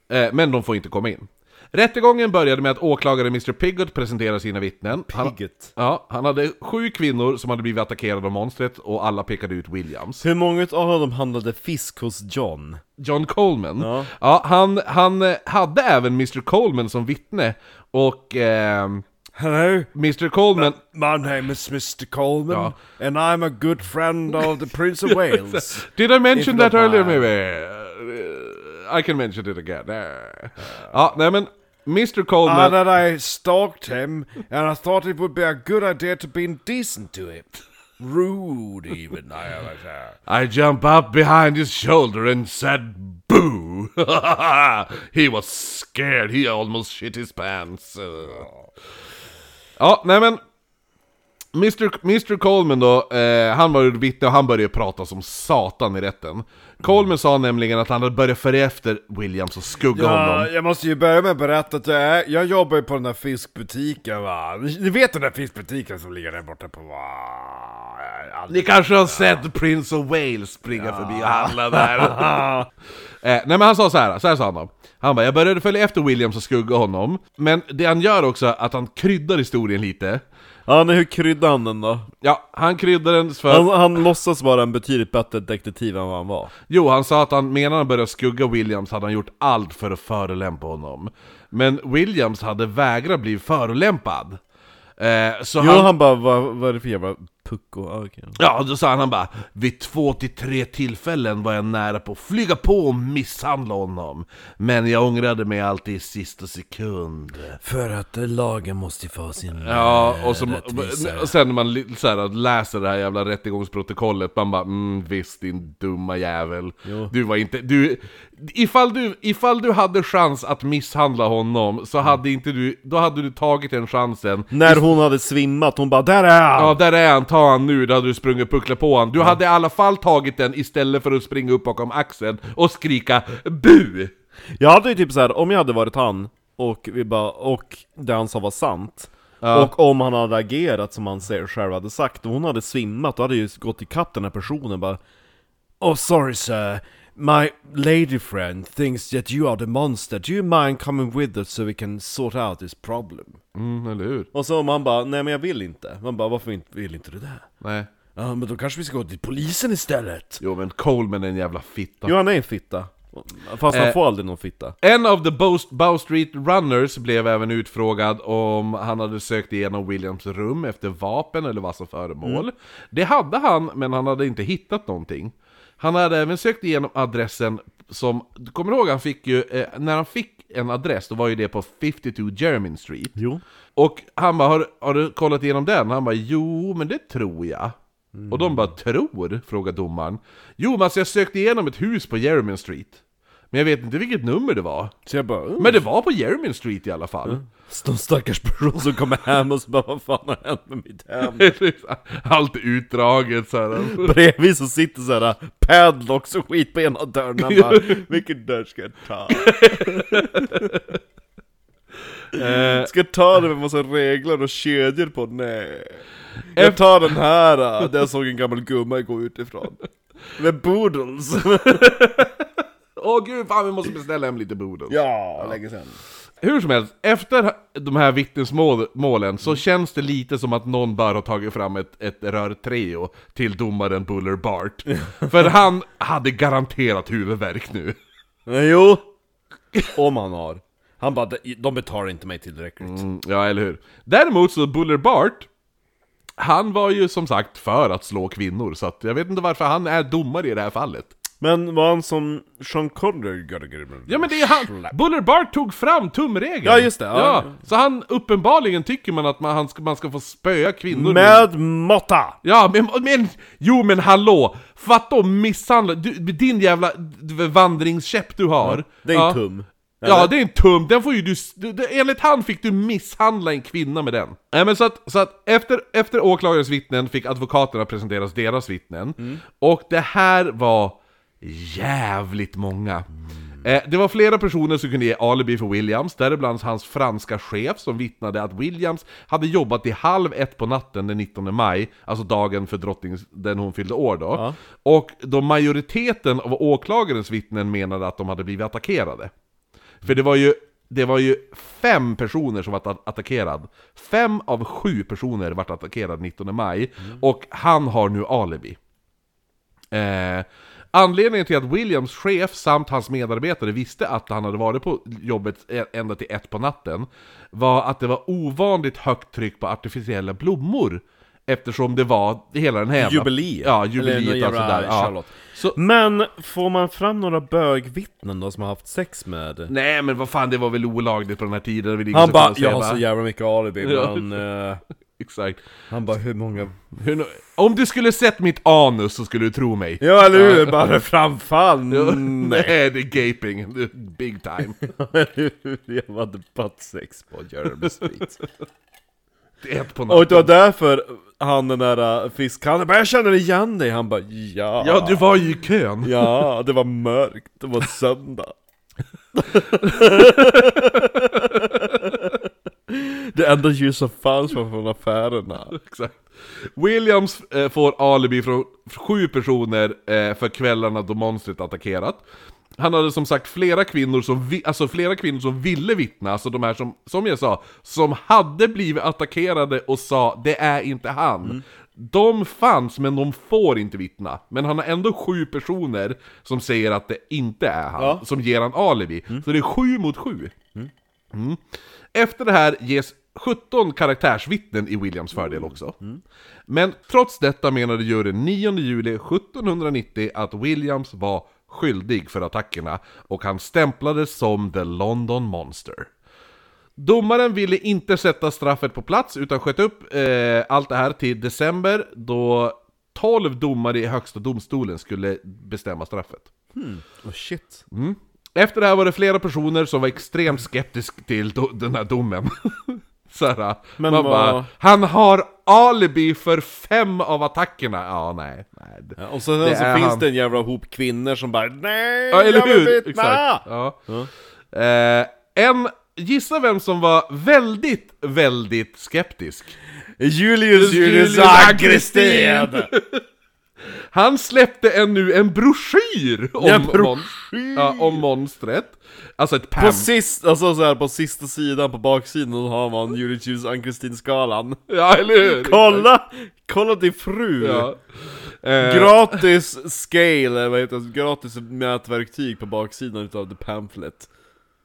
nej. Men de får inte komma in. Rättegången började med att åklagare Mr Pigott presenterade sina vittnen. Han, ja, han hade sju kvinnor som hade blivit attackerade av monstret och alla pekade ut Williams. Hur många av dem handlade fisk hos John? John Coleman, Ja. ja, han, han eh, hade även Mr Coleman som vittne och ehm, Hello, Mr Coleman my name is Mr Coleman Ja. and I'm a good friend of the Prince of Wales. Did I mention If that not earlier maybe? Uh, I can mention it again. Uh, Ja, nej men Mr and Coleman... that I stalked him and I thought it would be a good idea to be decent to him. Rude even, I was I jump up behind his shoulder and said boo! he was scared, he almost shit his pants. Uh. Ja, nej men... Mr. Mr. Coleman då, eh, han var vittne och han började prata som satan i rätten. Coleman sa nämligen att han hade börjat följa efter Williams och skugga honom. jag måste ju börja med att berätta att jag, är, jag jobbar ju på den där fiskbutiken va. Ni vet den där fiskbutiken som ligger där borta på va? Ni kanske har sett Prince of Wales springa förbi och handla där? eh, nej men han sa så här, så här sa han då. Han bara, jag började följa efter Williams och skugga honom, men det han gör också att han kryddar historien lite. Ja, men hur kryddar han den då? Ja, han kryddar den för... Han, han låtsas vara en betydligt bättre detektiv än vad han var. Jo, han sa att han medan han började skugga Williams hade han gjort allt för att förolämpa honom. Men Williams hade vägrat bli förolämpad. Eh, så Jo, han... han bara, vad, vad är det för jävla pucko? Ah, okej. Ja, då sa han, han bara Vid två till tre tillfällen var jag nära på att flyga på och misshandla honom. Men jag ångrade mig alltid i sista sekund. För att lagen måste få sin Ja, och, så, rättvisa. och sen när man så här, läser det här jävla rättegångsprotokollet, man bara mm, visst din dumma jävel. Jo. Du var inte, du, ifall du, ifall du hade chans att misshandla honom, så hade inte du, då hade du tagit den chansen. När hon hade svimmat, hon bara 'Där är han!' Ja, där är han, ta han nu, då hade du sprungit och pucklat på han. Du hade i alla fall tagit den istället för att springa upp bakom axeln och skrika BU! Jag hade ju typ så här, om jag hade varit han, och vi bara, och det han sa var sant Ja. Och om han hade agerat som han säger själv hade sagt, och hon hade svimmat, då hade ju gått ikapp den här personen bara Oh sorry sir, my lady friend thinks that you are the monster, do you mind coming with us so we can sort out this problem? Mm, eller hur? Och så man bara, nej men jag vill inte. Man bara, varför inte, vill inte du det? Nej. Ja men då kanske vi ska gå till polisen istället. Jo men Coleman är en jävla fitta. Jo han är en fitta. Fast han Eh. får aldrig någon fitta. En av the Bow, Bow Street Runners blev även utfrågad om han hade sökt igenom Williams rum efter vapen eller vassa föremål. Det hade han, men han hade inte hittat någonting. Han hade även sökt igenom adressen som, du kommer ihåg han fick ju, eh, när han fick en adress, då var ju det på 52 Jermyn Street. Jo. Och han bara, har, har du kollat igenom den? Han bara, jo men det tror jag. Och de bara, tror? Frågar domaren. Jo men alltså jag sökte igenom ett hus på Jermyn Street. Men jag vet inte vilket nummer det var. Så jag bara, Men det var på Jermyn Street i alla fall. Någon stackars person som kommer hem och så bara vad fan har hänt med mitt hem? Allt utdraget så här. Bredvid så sitter såhär padlocks och skit på ena dörren Han bara, vilken dörr ska jag ta? Eh, Ska jag ta den med massa regler och kedjor på? Nej Jag tar den här, där jag såg en gammal gumma gå utifrån Med boodles Åh gud, fan vi måste beställa hem lite boodles. Ja, länge sen Hur som helst, efter de här vittnesmålen så känns det lite som att någon bör ha tagit fram ett, ett rörtrio till domaren Buller Bart. För han hade garanterat huvudvärk nu. Jo Om han har Han bara, de betalar inte mig tillräckligt Mm, ja, eller hur? Däremot så Buller Bart, han var ju som sagt för att slå kvinnor, så att jag vet inte varför han är domare i det här fallet. Men var han som Sean Connery Ja men det är han, Buller Bart tog fram tumregeln! Ja, just det, ja. Ja, så han, uppenbarligen tycker man att man, han ska, man ska få spöa kvinnor Med måtta! Ja men, men, jo men hallå! Fatta och misshandla, du, din jävla vandringskäpp du har Det är en ja. tum Ja, Eller? det är en tum, den får ju du. Enligt han fick du misshandla en kvinna med den. Nej men så att, så att efter, efter åklagarens vittnen fick advokaterna presenteras deras vittnen. Mm. Och det här var jävligt många. Eh, det var flera personer som kunde ge alibi för Williams, däribland hans franska chef som vittnade att Williams hade jobbat till halv ett på natten den 19 maj, alltså dagen för drottning, den hon fyllde år då. Ja. Och då majoriteten av åklagarens vittnen menade att de hade blivit attackerade. För det var ju, det var ju fem personer som var att- attackerad. Fem av sju personer vart attackerade 19 maj, och han har nu alibi. Eh, anledningen till att Williams chef samt hans medarbetare visste att han hade varit på jobbet ä- ända till ett på natten var att det var ovanligt högt tryck på artificiella blommor. Eftersom det var hela den här. Jubileet Ja, jubileet och sådär. Ja. Charlotte. Så, Men får man fram några bögvittnen då som har haft sex med? nej men vad fan, det var väl olagligt på den här tiden. Han bara, jag har så jävla mycket alibi Ja. men... Exakt. han bara, hur många... Hur, om du skulle sett mitt anus så skulle du tro mig. Ja eller hur? Bara framfall! Nej, nej. det är gaping. Det är Big time. jag hade butt sex på Jeremy Street. Ett på Och det var natten. därför han den där uh, fiskhandlaren bara 'Jag känner igen dig' Han bara 'Ja' Ja, du var ju i kön! Ja, det var mörkt, det var söndag Det enda ljus som fanns var från affärerna Exakt. Williams eh, får alibi från sju personer eh, för kvällarna då monstret attackerat. Han hade som sagt flera kvinnor som, vi, alltså flera kvinnor som ville vittna, alltså de här som, som jag sa, som hade blivit attackerade och sa 'Det är inte han' De fanns, men de får inte vittna. Men han har ändå sju personer som säger att det inte är han, Ja. som ger han alibi. Så det är sju mot sju. Mm. Efter det här ges 17 karaktärsvittnen i Williams fördel också. Men trots detta menade juryn 9 juli 1790 att Williams var skyldig för attackerna och han stämplades som The London Monster. Domaren ville inte sätta straffet på plats utan sköt upp eh, allt det här till december då 12 domare i högsta domstolen skulle bestämma straffet. Oh shit Efter det här var det flera personer som var extremt skeptiska till den här domen. Såhär, Men man vad- bara, han har alibi för fem av attackerna! Ja, nej, nej. ja, Och så, Det så finns han. det en jävla hop kvinnor som bara 'Nej, Ja, eller jag vill hur? vittna!' Exakt. Ja. Eh, en, gissa vem som var väldigt, väldigt skeptisk? Julius Julius Julius! Han släppte en, nu en broschyr om, Ja, mon- broschyr! ja, om monstret. Alltså ett På pam... sist, alltså så här, på sista sidan, på baksidan, har man Julius Ann-Kristin-skalan Ja, eller hur? Kolla! Kolla din fru! Ja. Eh, Gratis scale, vad heter det? Gratis mätverktyg på baksidan utav the pamphlet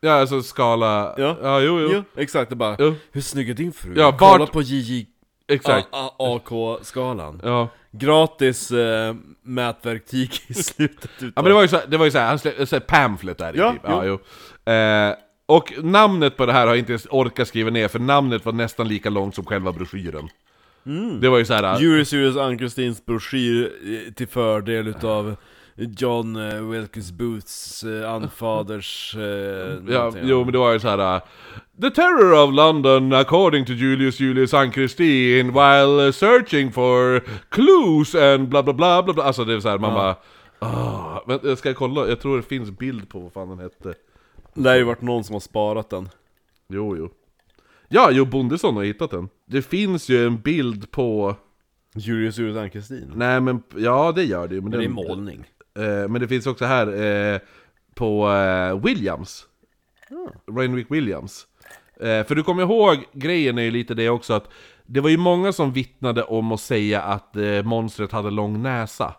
ja, alltså skala... Ja. ja jo, jo. Jo, exakt, det bara Jo. Hur snygg är din fru? Ja, Kolla vart- på JJ Exakt. AK-skalan Ja. Gratis eh, mätverktyg i slutet utav Ja men det var ju så, det var ju så här, han släppte pamphlet där i Ja, typ. Ja, jo. Eh, och namnet på det här har jag inte ens orkat skriva ner, för namnet var nästan lika långt som själva broschyren. Det var ju så här. Julius Julius Ann-Kristins broschyr eh, till fördel utav John eh, Wilkes Booths eh, anfaders... Eh, Ja, jo men det var ju så här. uh, The terror of London according to Julius Julius Ann-Kristin while searching for clues and bla bla bla bla bla. Alltså det är så här, man bara... Ah, men jag ska kolla, jag tror det finns bild på vad fan den hette. Det lär ju varit någon som har sparat den Jo, jo. Ja, jo, Bondesson har hittat den. Det finns ju en bild på... Julius Julius Ann-Kristin Nej men, ja det gör det ju. Men, Men det är den- målning Eh, men det finns också här eh, på eh, Williams. Rainwick Williams. Eh, för du kommer ihåg, grejen är ju lite det också att det var ju många som vittnade om att säga att eh, monstret hade lång näsa.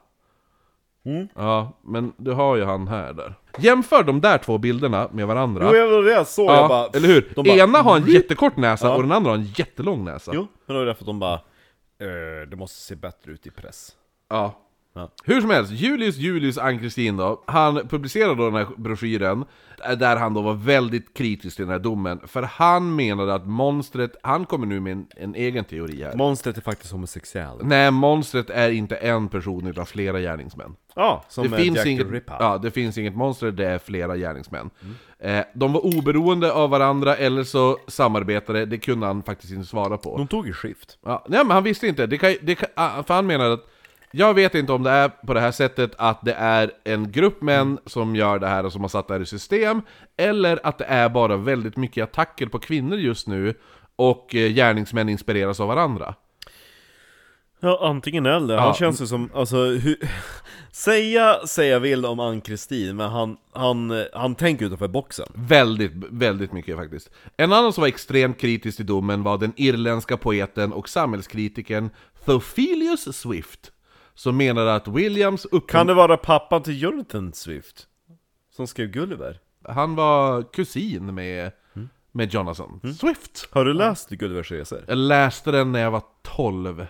Ja, men du har ju han här där. Jämför de där två bilderna med varandra. Jo jag var det jag såg, jag ja, bara... eller hur? de bara- Ena har en jättekort näsa Ja. och den andra har en jättelång näsa. Jo, men då är det för att de bara... Eh, det måste se bättre ut i press Ja. Ja. Hur som helst, Julius Julius Ann-Kristin då, han publicerade då den här broschyren där han då var väldigt kritisk till den här domen, för han menade att monstret, han kommer nu med en, en egen teori här. Monstret är faktiskt homosexuell Nej, monstret är inte en person utan flera gärningsmän. Ja, som Det eh, finns, Jack inget, Ripper ja, det finns inget monster, det är flera gärningsmän. Eh, de var oberoende av varandra, eller så samarbetade, det kunde han faktiskt inte svara på. De tog i skift Ja, nej men han visste inte, det kan, det kan, ah, för han menade att jag vet inte om det är på det här sättet att det är en grupp män som gör det här och som har satt det här i system, eller att det är bara väldigt mycket attacker på kvinnor just nu, och eh, gärningsmän inspireras av varandra. Ja, antingen eller. Ja. Han känns ju som, alltså, hur... säga, säga vill om Ann-Kristin, men han, han, han tänker utanför boxen. Väldigt, väldigt mycket faktiskt. En annan som var extremt kritisk till domen var den irländska poeten och samhällskritikern Theophilus Swift, som menade att Williams upp... Kan det vara pappan till Jonathan Swift? Som skrev Gulliver? Han var kusin med, med Jonathan Swift. Har du läst Gullivers resor? Jag läste den när jag var 12.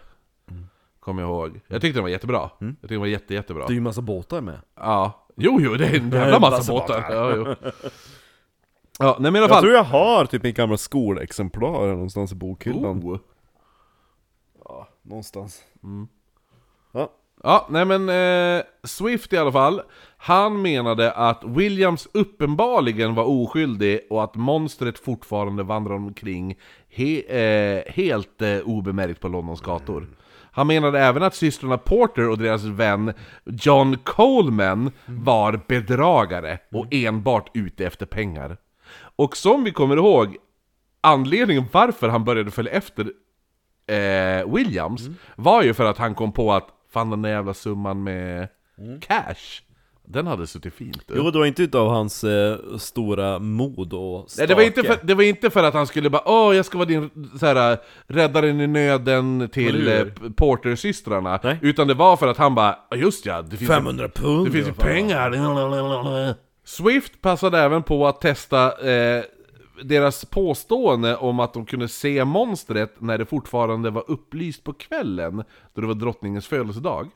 Kommer jag ihåg. Jag tyckte den var jättebra. Jag tyckte den var jätte, jättebra. Det är ju massa båtar med. Ja. Jo, jo, det är en jävla en massa massa båtar. båtar. Ja, jo. ja, nej men i alla Jag fall. tror jag har typ mitt gamla skolexemplar någonstans i bokhyllan. Oh. Ja, någonstans. Ja. Ja, nej men eh, Swift i alla fall, han menade att Williams uppenbarligen var oskyldig och att monstret fortfarande vandrar omkring he, eh, helt eh, obemärkt på Londons gator. Han menade även att systrarna Porter och deras vän John Coleman var bedragare och enbart ute efter pengar. Och som vi kommer ihåg, anledningen varför han började följa efter eh, Williams var ju för att han kom på att fan den där jävla summan med cash, den hade suttit fint. du. Jo, det var inte utav hans eh, stora mod och stake. Nej, det, var inte för, det var inte för att han skulle bara åh, jag ska vara din så här, räddaren i nöden till eh? Porter-systrarna. Utan det var för att han bara, "Ja, just ja, det finns, 500 pund! det finns ju pengar. Swift passade även på att testa eh, deras påstående om att de kunde se monstret när det fortfarande var upplyst på kvällen, då det var drottningens födelsedag.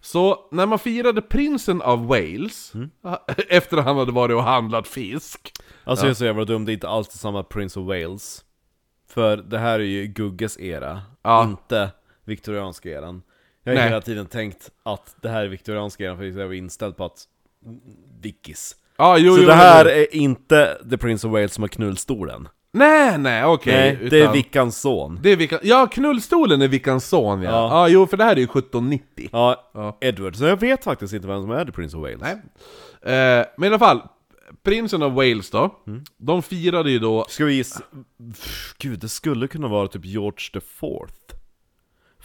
Så när man firade prinsen av Wales, efter att han hade varit och handlat fisk, Alltså jag är så jävla dum, det är inte alls samma Prince of Wales. För det här är ju Gugges era, Ja. inte viktorianska eran. Jag har Nej. hela tiden tänkt att det här är viktorianska eran för jag var inställd på att mm, Vickis Ja, jo, Så jo, det här jo. är inte The Prince of Wales som har knullstolen Nej, nej, okej. Nej, det är Vickans son det är Vickan... Ja, knullstolen är Vickans son ja. Ja. ja. jo, för det här är ju 1790. Ja, Ja. Edward, så jag vet faktiskt inte vem som är The Prince of Wales Nej. Eh, men i alla fall, prinsen av Wales då, de firade ju då... Ska vi gissa? Gud, det skulle kunna vara typ George the Fourth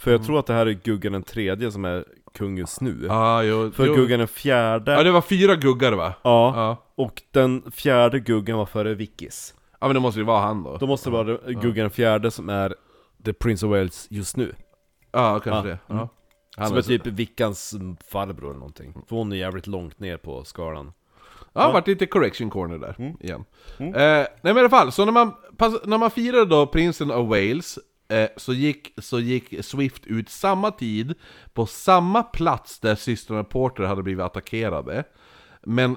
För jag tror att det här är Guggen den tredje som är kung just nu Ja, jo, För jo. Guggen den fjärde Ja, det var fyra guggar va? Ja, Ja. och den fjärde Guggen var före Vickis Ja, men det måste ju vara han då. Då måste det vara Guggen den fjärde som är The Prince of Wales just nu Ja, kanske Ja. det. Ja. Han Som är typ Vickans farbror eller någonting För hon är jävligt långt ner på skalan Ja, det vart lite correction corner där, igen. Mm. Eh, nej men i alla fall, så när man, när man firade då prinsen av Wales, eh, så, gick, så gick Swift ut samma tid, på samma plats där systrarna Porter hade blivit attackerade. Men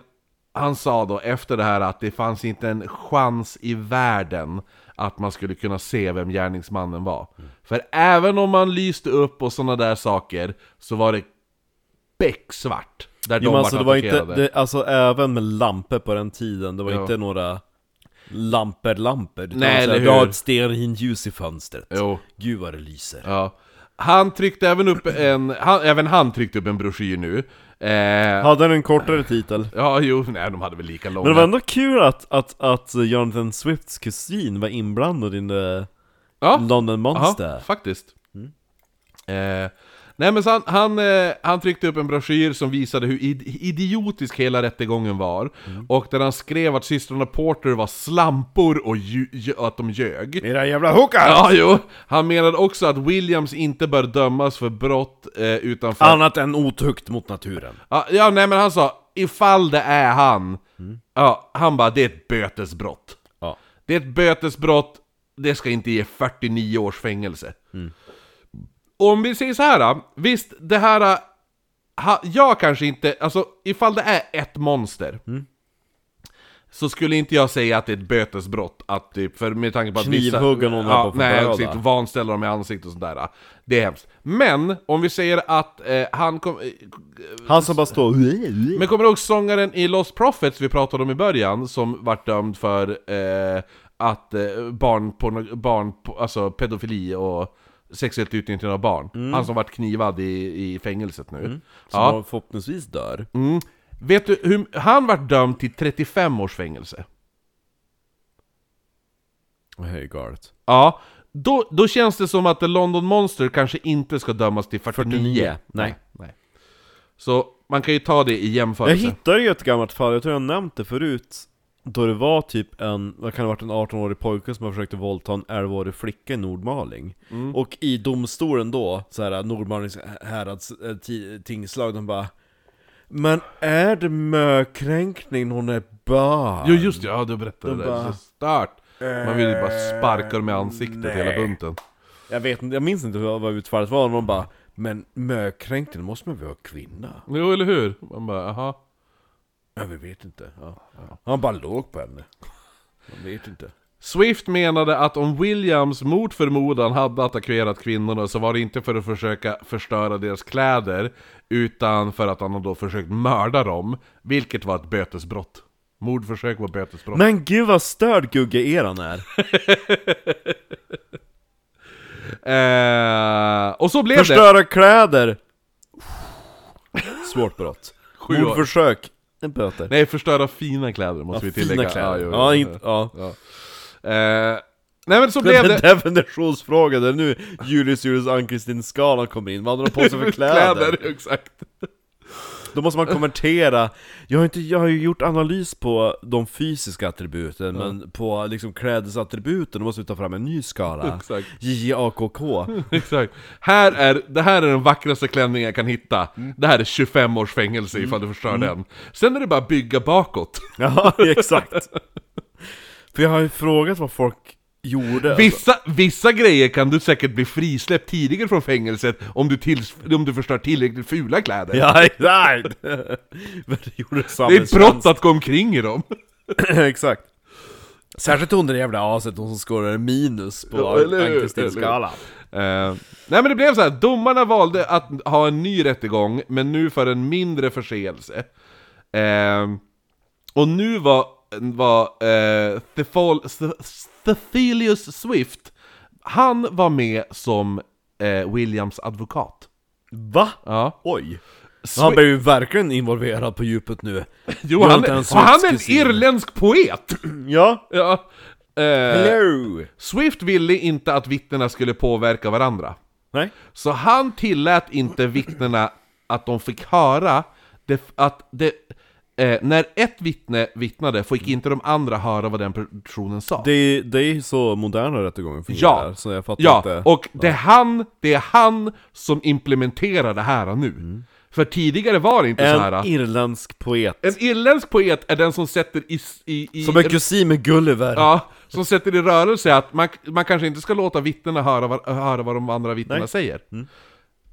han sa då efter det här att det fanns inte en chans i världen att man skulle kunna se vem gärningsmannen var. För även om man lyste upp och sådana där saker, så var det becksvart. Där Jo de men alltså vart det var inte, det, alltså även med lampor på den tiden, det var Ja. inte några lampor-lampor utan Nej, eller Du har hur? ett stearinljus i fönstret Jo. Gud vad det lyser Ja. Han tryckte även upp en, han, även han tryckte upp en broschyr nu. Eh, Hade den en kortare titel? ja, jo, nej de hade väl lika långa. Men det var ändå kul att, att, att Jonathan Swifts kusin var inblandad i ja. London Monster Ja, faktiskt. Eh, nej men så han, han, eh, han tryckte upp en broschyr som visade hur id idiotisk hela rättegången var. Och där han skrev att systrarna Porter var slampor och, och att de ljög. Era jävla hookar! Ja, jo. Han menade också att Williams inte bör dömas för brott eh, utan för... Annat än otukt mot naturen Ja, ja, nej men han sa, ifall det är han, ja, han bara, det är ett bötesbrott. Ja, Det är ett bötesbrott, det ska inte ge 49 års fängelse. Om vi säger så här, då, visst, det här... Ha, jag kanske inte, alltså ifall det är ett monster, så skulle inte jag säga att det är ett bötesbrott, att typ, för med tanke på att vissa... Knivhugga någon ja, få Nej, precis, vanställa dem i ansiktet och sådär. Det är hemskt. Men, om vi säger att eh, han kom... eh, Han som bara står men kommer du ihåg sångaren i Lost Prophets vi pratade om i början, som vart dömd för eh, att barn, porno, barn, alltså pedofili och sexuellt utnyttjande av barn. Han som vart knivad i, i fängelset nu. Som Ja. förhoppningsvis dör Mm. Vet du, hur, han vart dömd till 35 års fängelse. Det här är galet Ja, då, då känns det som att The London Monster kanske inte ska dömas till 49. 49, nej. nej. Så man kan ju ta det i Jag jämförelse. hittade ju ett gammalt fall, jag tror jag nämnt det förut Då det var typ en, vad kan det ha varit, en 18-årig pojke som försökte våldta en 11-årig flicka i Nordmaling Och i domstolen då, så här Nordmalings härads äh, ti- tingslag, de bara Men är det mökränkning när hon är barn? Jo just det, ja du berättade De det, bara- så stört. Man vill ju bara sparka dem i ansiktet nej. hela bunten. Jag vet inte, jag minns inte vad, vad utfallet var, men de bara Men mökränkning, måste man vara kvinna? Jo eller hur? Man bara, aha. Ja, vi vet inte. Ja. Han bara låg på henne. Man vet inte. Swift menade att om Williams mot förmodan hade attackerat kvinnorna så var det inte för att försöka förstöra deras kläder, utan för att han hade då försökt mörda dem, vilket var ett bötesbrott. Mordförsök var bötesbrott. Men gud vad störd Gugge-eran är! Eh, och så blev det... Förstöra kläder! Svårt brott. Mordförsök, en böter. Nej, förstöra fina kläder måste vi tillägga. Fina kläder. jo, Ja, jo, inte, ja. ja. Eh, nej men så blev en det... definitionsfråga, det är nu Julius Julius Ann-Kristin skalan kommer in, vad hade de på sig för kläder? exakt. Då måste man konvertera, jag har, inte, jag har ju gjort analys på de fysiska attributen, men på liksom klädesattributen, då måste vi ta fram en ny skala Exakt. JJAKK Exakt. Här är, det här är den vackraste klänningen jag kan hitta. Mm. Det här är 25 års fängelse ifall du förstör den. Sen är det bara att bygga bakåt. Ja, exakt För jag har ju frågat vad folk gjorde alltså. Vissa, vissa grejer kan du säkert bli frisläppt tidigare från fängelset om du, till, om du förstör tillräckligt fula kläder. Ja, exakt! Men det gjorde det är ett brott att gå omkring i dem. Exakt Särskilt hon det jävla aset, hon som skårar minus på Ja, eller hur? Ann-Kristins skala Eh, nej men det blev så här. domarna valde att ha en ny rättegång, men nu för en mindre förseelse. Eh, och nu var, var eh, Thethelius Swift, han var med som eh, Williams advokat. Va? Ja. Oj! Han blev ju verkligen involverad på djupet nu Jo, han, och han är en irländsk poet! Ja ja. Eh, Hello! Swift ville inte att vittnena skulle påverka varandra. Nej? Så han tillät inte vittnena att de fick höra det, att det, eh, när ett vittne vittnade fick inte de andra höra vad den personen sa. Det är, det är så moderna rättegångar fungerar, Ja. så jag fattar ja, inte och det är, han, det är han som implementerar det här nu. För tidigare var det inte så En här. irländsk poet En irländsk poet är den som sätter i... i, i Som är kusin med Gulliver Ja, som sätter i rörelse att man, man kanske inte ska låta vittnena höra höra vad de andra vittnena Nej. säger.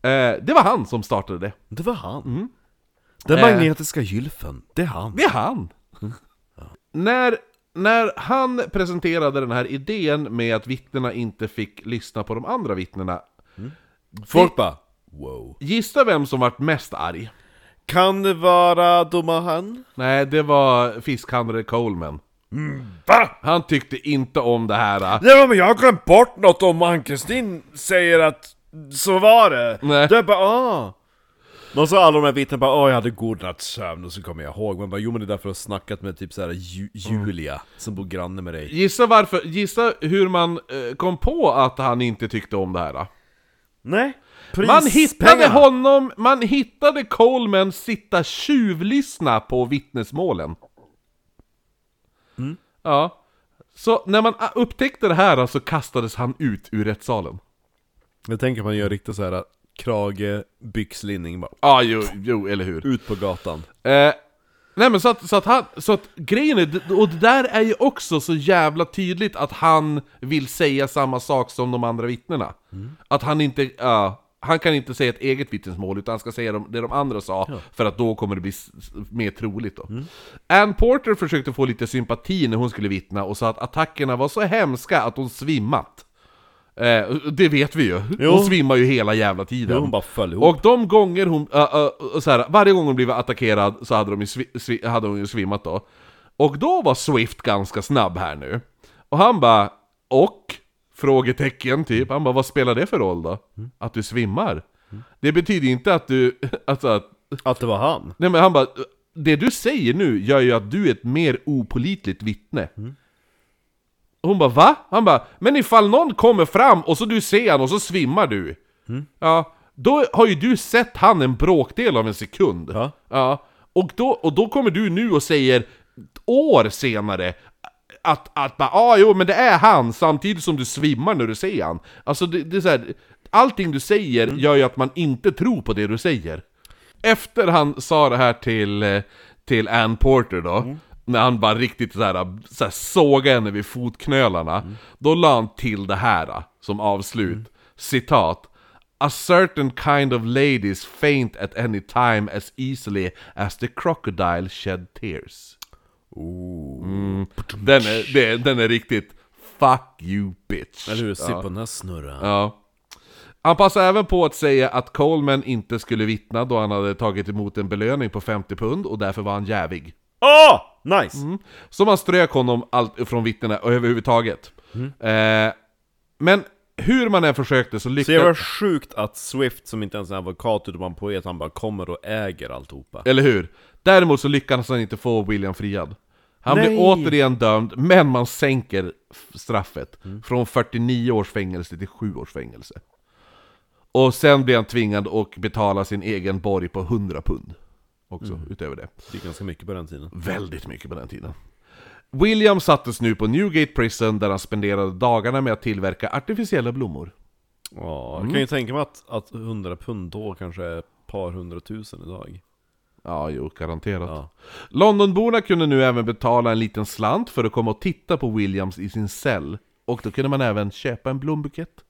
Eh, det var han som startade det. Det var han Den Eh. magnetiska gylfen, det är han Det är han! när, när han presenterade den här idén med att vittnena inte fick lyssna på de andra vittnena, Folk bara Wow gissa vem som vart mest arg? Kan det vara domaren? Nej, det var fiskhandlare Coleman. Va? Han tyckte inte om det här. Ja men jag har glömt bort något om Ann-Kristin säger att så var det Nej. Det är bara ah Och så alla de här vittnena bara åh jag hade god nattsömn och så kommer jag ihåg Men bara jo men det är därför jag har snackat med typ såhär Ju Julia som bor granne med dig Gissa varför, gissa hur man eh, kom på att han inte tyckte om det här. Nej Pris, Man hittade honom, man hittade Coleman sitta tjuvlyssna på vittnesmålen. Ja. Så när man ah, upptäckte det här så kastades han ut ur rättssalen. Jag tänker att man gör riktigt såhär krage, byxlinning bara Ja, jo, jo, eller hur. Ut på gatan Eh, nej men så att, så att han, så att grejen är, och det där är ju också så jävla tydligt att han vill säga samma sak som de andra vittnena. Att han inte, ja, han kan inte säga ett eget vittnesmål utan han ska säga de- det de andra sa, för att då kommer det bli mer troligt då. Ann Porter försökte få lite sympati när hon skulle vittna och sa att attackerna var så hemska att hon svimmat. Eh, det vet vi ju. Jo. Hon svimmar ju hela jävla tiden. Jo, hon bara föll ihop Och de gånger hon, äh, äh, så här, varje gång hon blev attackerad så hade, de ju svi, hade hon ju svimmat då. Och då var Swift ganska snabb här nu. Och han bara, och? Frågetecken typ. Han bara, vad spelar det för roll då? Att du svimmar? Det betyder inte att du, alltså att, Att det var han? nej men han bara, det du säger nu gör ju att du är ett mer opolitligt vittne. Och Hon bara va? Han bara, men ifall någon kommer fram och så du ser han och så svimmar du. Ja, då har ju du sett han en bråkdel av en sekund. Ja. Ja, och då, och då kommer du nu och säger år senare att, att bara, ah, jo men det är han samtidigt som du svimmar när du ser han. Alltså det, det är så här, allting du säger gör ju att man inte tror på det du säger. Efter han sa det här till, eh, till Ann Porter då, när han bara riktigt så här, så här sågade henne vid fotknölarna, då la han till det här eh, som avslut. Citat. A certain kind of ladies faint at any time as easily as the crocodile shed tears. Mm. Den, är, det, den är riktigt Fuck you bitch. Eller hur? Se på den här snurran. Ja. Han passade även på att säga att Coleman inte skulle vittna då han hade tagit emot en belöning på 50 pund och därför var han jävig. Åh! Nice! Så man strök honom allt från vittnena överhuvudtaget. Eh, men hur man än försökte så Så det lyckades... var sjukt att Swift, som inte ens är en advokat utan bara en poet, han bara kommer och äger alltihopa. Eller hur? Däremot så lyckades han inte få William friad. Han Nej. blev återigen dömd, men man sänker straffet från 49 års fängelse till 7 års fängelse. Och sen blir han tvingad att betala sin egen borg på 100 pund. Också, utöver det. Det är ganska mycket på den tiden. Väldigt mycket på den tiden. William sattes nu på Newgate Prison där han spenderade dagarna med att tillverka artificiella blommor. Ja, jag kan ju tänka mig att, att 100 pund då kanske är ett par hundratusen idag. Ja, jo, garanterat. Ja. Londonborna kunde nu även betala en liten slant för att komma och titta på Williams i sin cell. Och då kunde man även köpa en blombukett.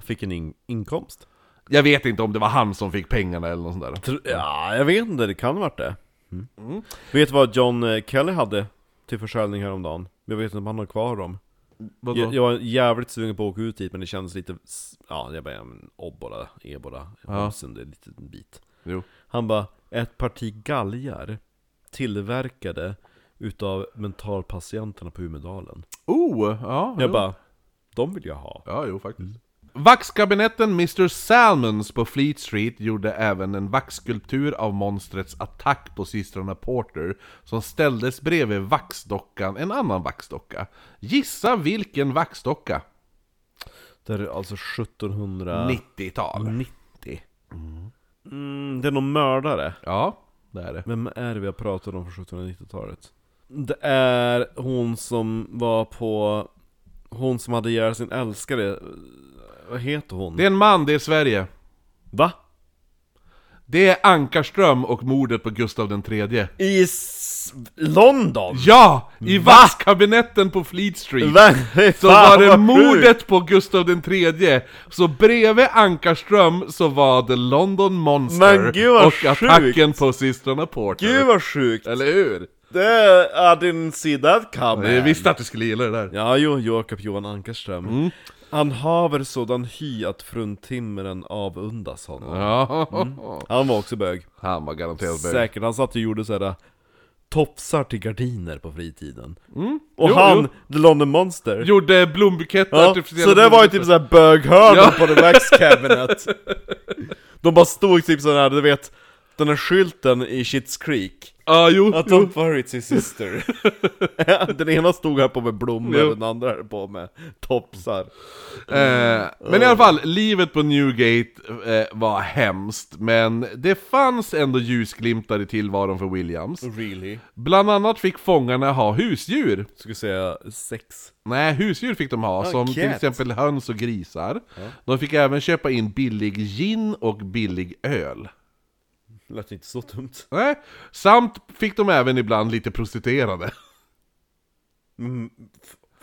Fick en in inkomst. Jag vet inte om det var han som fick pengarna eller något sånt där. Ja, jag vet inte, det kan ha varit det. Mm. Vet du vad John eh, Kelly hade till försäljning häromdagen? Jag vet inte om han har kvar dem. Vadå? Jag, jag var jävligt sugen på att åka ut dit men det kändes lite, ja är bara en obbola, ebola, Ja. ja. det är en liten bit. Jo. Han bara, ett parti galgar tillverkade utav mentalpatienterna på Umedalen. Oh, ja. Jag jo. bara, de vill jag ha. Ja, jo faktiskt. Vaxkabinetten Mr. Salmons på Fleet Street gjorde även en vaxskulptur av monstrets attack på systrarna Porter som ställdes bredvid vaxdockan, en annan vaxdocka. Gissa vilken vaxdocka? Det är alltså 1790. 90-tal. Mm, det är någon mördare. Ja, det är det. Vem är det vi har pratat om från 1790-talet? Det är hon som var på... Hon som hade ihjäl sin älskare. Vad heter hon? Det är en man, det är Sverige. Va? Det är Ankarström och mordet på Gustav den tredje. I s- London? Ja! I vaxkabinetten på Fleet Street. Va? Så var det mordet på Gustav den tredje. Så bredvid Ankarström så var det London Monster Men gud vad och sjukt. attacken på systrarna Porter. Gud vad sjukt! Eller hur? Det, didn't see that coming! Jag visste att du skulle gilla det där. Ja, jo, Jakob Johan Ankarström. Han haver sådan hy att fruntimren avundas honom. Ja, Han var också bög. han var garanterat bög. Säkert, han satt och gjorde sådär tofsar till gardiner på fritiden. Och Mm. Jo, han, The London Monster. Gjorde blombuketter, ja, så det var ju typ såhär böghörna Ja. på The Wax Cabinet. De bara stod typ sådär, du vet, den här skylten i Shits Creek. Ja, jo, Att jo. don't worry it's his sister. den ena stod här på med blommor, Jo. den andra här på med topsar. Eh, men i alla fall, livet på Newgate eh, var hemskt, men det fanns ändå ljusglimtar i tillvaron för Williams. Really? Bland annat fick fångarna ha husdjur. Skulle säga sex. Nej, husdjur fick de ha, Ah, som till cat. exempel höns och grisar. De fick även köpa in billig gin och billig öl. Lät inte så dumt. Nej. Samt fick de även ibland lite prostituerade. Mm,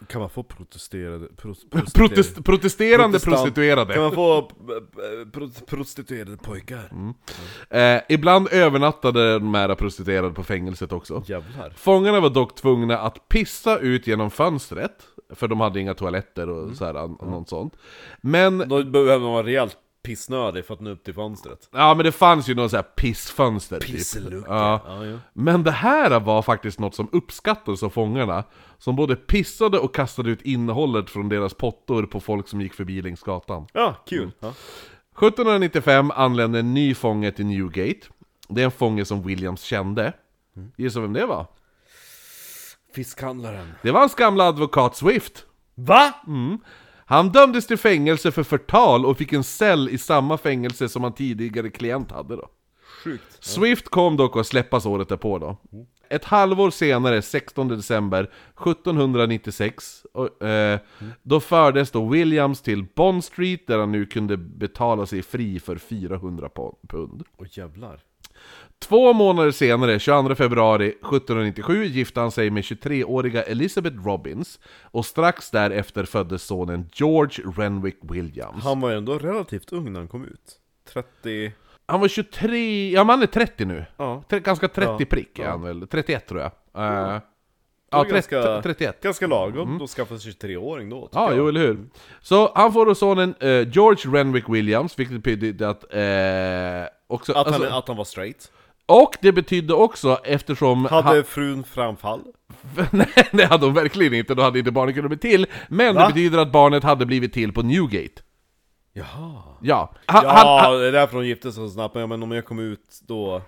kan man få protesterade... Pros, prostituerade- Protest, protesterande prostituerade. Kan man få eh, pro, prostituerade pojkar? Eh, ibland övernattade de här prostituerade på fängelset också. Jävlar. Fångarna var dock tvungna att pissa ut genom fönstret, för de hade inga toaletter och så här, an- något sånt. Men, Då behöver man vara rejält pissnödig för att nå upp till fönstret. ja men det fanns ju något så här pissfönster typ. Pisselucka. Ja. Ja, ja. Men det här var faktiskt något som uppskattades av fångarna, som både pissade och kastade ut innehållet från deras pottor på folk som gick förbi längs gatan. ja kul. Ja. 1795 anlände en ny fånge till Newgate. Det är en fånge som Williams kände. Gissa vem det var? Fiskhandlaren. Det var hans gamla advokat Swift. Va? Han dömdes till fängelse för förtal och fick en cell i samma fängelse som han tidigare klient hade då. Sjukt. Swift kom dock att släppas året därpå då. Ett halvår senare, 16 december 1796, och, eh, då fördes då Williams till Bond Street där han nu kunde betala sig fri för 400 po- pund. Åh jävlar. Två månader senare, 22 februari 1797, gifte han sig med 23-åriga Elizabeth Robbins och strax därefter föddes sonen George Renwick Williams. Han var ju ändå relativt ung när han kom ut. 30... Han var 23, ja men han är 30 nu. Ja. Ganska 30 Ja, prick är ja. han väl, 31 tror jag. Eh, Då Ja, ganska, 30, 31. ganska lagom, då skaffade sig 23-åring då Ja, jag. jo eller hur. Så han får då sonen eh, George Renwick Williams, vilket betydde att... Eh, också, Att, han, alltså, att han var straight. och det betydde också, eftersom... Hade han, frun framfall? nej, det hade hon verkligen inte, då hade inte barnet kunnat bli till. Men Va? det betyder att barnet hade blivit till på Newgate. Jaha. Ja. Han, Ja, han, han, det är därför hon gifte sig så snabbt, men om jag kom ut då...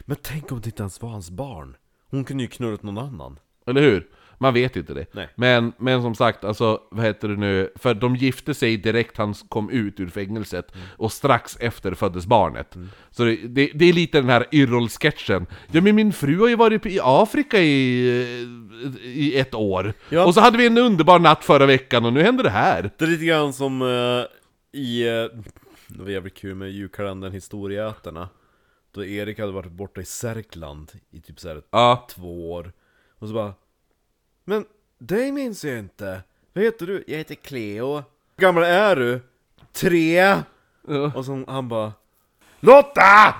Men tänk om det inte ens var hans barn? Hon kunde ju knullat någon annan. Eller hur? Man vet inte det. Nej. Men, men som sagt, alltså, vad heter det nu? För de gifte sig direkt han kom ut ur fängelset, Mm. och strax efter föddes barnet. Så det, det, det är lite den här Yrrol-sketchen. Ja men min fru har ju varit i Afrika i, i ett år. Ja. Och så hade vi en underbar natt förra veckan, och nu händer det här. Det är lite grann som eh, i... Uh, det var jävligt kul med julkalendern Historieätarna. Då Erik hade varit borta i Särkland i typ såhär Ja. två år. Och så bara... Men, dig minns jag inte. Vad heter du? Jag heter Cleo. Hur gammal är du? Tre! Ja. Och så han bara... Lotta!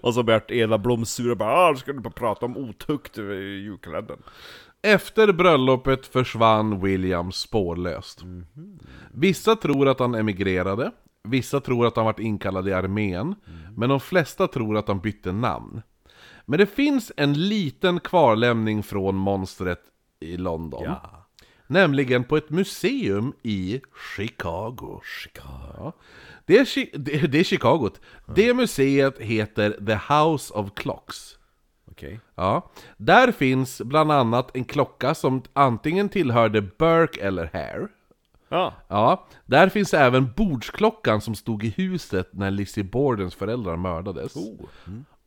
och så Bert Eva Blom sura bara ah, ska du bara prata om otukt i julkalendern? Efter bröllopet försvann William spårlöst. Vissa tror att han emigrerade, vissa tror att han varit inkallad i armén, men de flesta tror att han bytte namn. Men det finns en liten kvarlämning från monstret i London. Nämligen på ett museum i Chicago. Ja. Det, är, Chi- det, det är Chicago. Det museet heter The House of Clocks. Okej. Ja, där finns bland annat en klocka som antingen tillhörde Burke eller Hare. Ja. Ja, där finns även bordsklockan som stod i huset när Lizzie Bordens föräldrar mördades.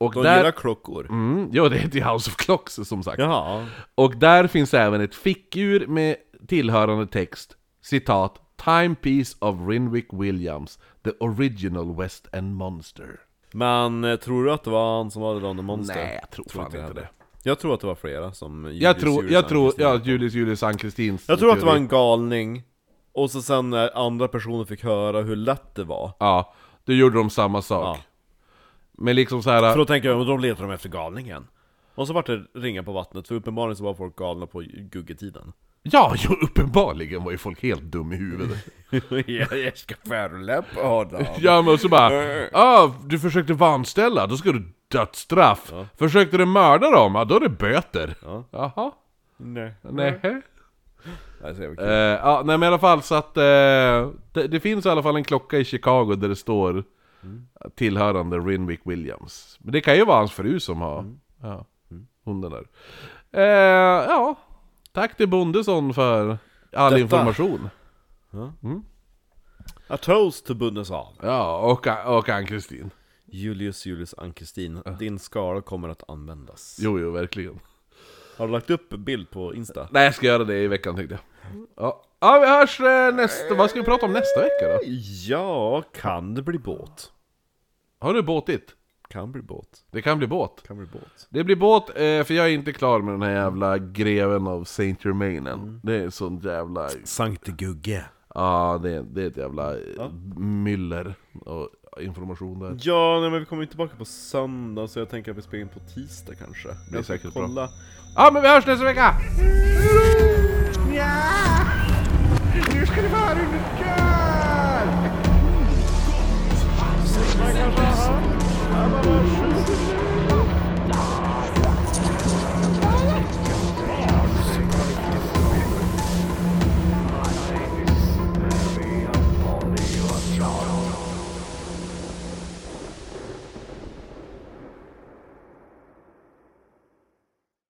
Och De där... gillar klockor. Mm, ja, det heter ju House of Clocks som sagt. Jaha. Och där finns även ett fickur med tillhörande text, citat Timepiece of Rinwick Williams, the original West End Monster. Men eh, tror du att det var han som var The Monster? Nej, jag tror fan inte heller. det. Jag tror att det var flera som Julius, Jag tror, Julius jag tror, ja, Julius Julius Ann-Kristins Jag tror att det var en galning Och så sen när andra personer fick höra hur lätt det var Ja, då gjorde de samma sak. Ja. Men liksom så här. För då tänker jag, då letar de efter galningen Och så vart det ringa på vattnet, för uppenbarligen så var folk galna på guggetiden Ja, jo, uppenbarligen var ju folk helt dum i huvudet. Jag ska förolämpa honom ja, men så bara, ah, du försökte vanställa, då ska du dödsstraff. Försökte du mörda dem, ja, då är det böter. Ja. Jaha, Nej, nej. det är så jävla Eh, kul. ja, nej men i alla fall så att eh, det, det finns i alla fall en klocka i Chicago där det står tillhörande Rinwick Williams. Men det kan ju vara hans fru som har, ja, hon den där. Eh, ja, tack till Bondesson för all Detta. information. A toast to Bundeshav Ja, och, och Ann-Kristin. Julius Julius Ann-Kristin, din skala kommer att användas Jo, jo, verkligen. Har du lagt upp bild på Insta? Nej, jag ska göra det i veckan tänkte jag. Ja, ja vi hörs eh, nästa, vad ska vi prata om nästa vecka då? Ja, kan det bli båt? Har du båtit? Kan bli båt, Det kan bli båt. kan bli båt Det blir båt, eh, för jag är inte klar med den här jävla greven av Saint Germain än. Det är sånt jävla... Sankte Gugge Ja, det, är- det är ett jävla eh, myller och information där. Ja, nej men vi kommer ju tillbaka på söndag så jag tänker att vi spelar in på tisdag kanske är Jag ska säkert bra. kolla. Ja, men vi hörs nästa vecka! Ja! Nu ska det vara under Vamos!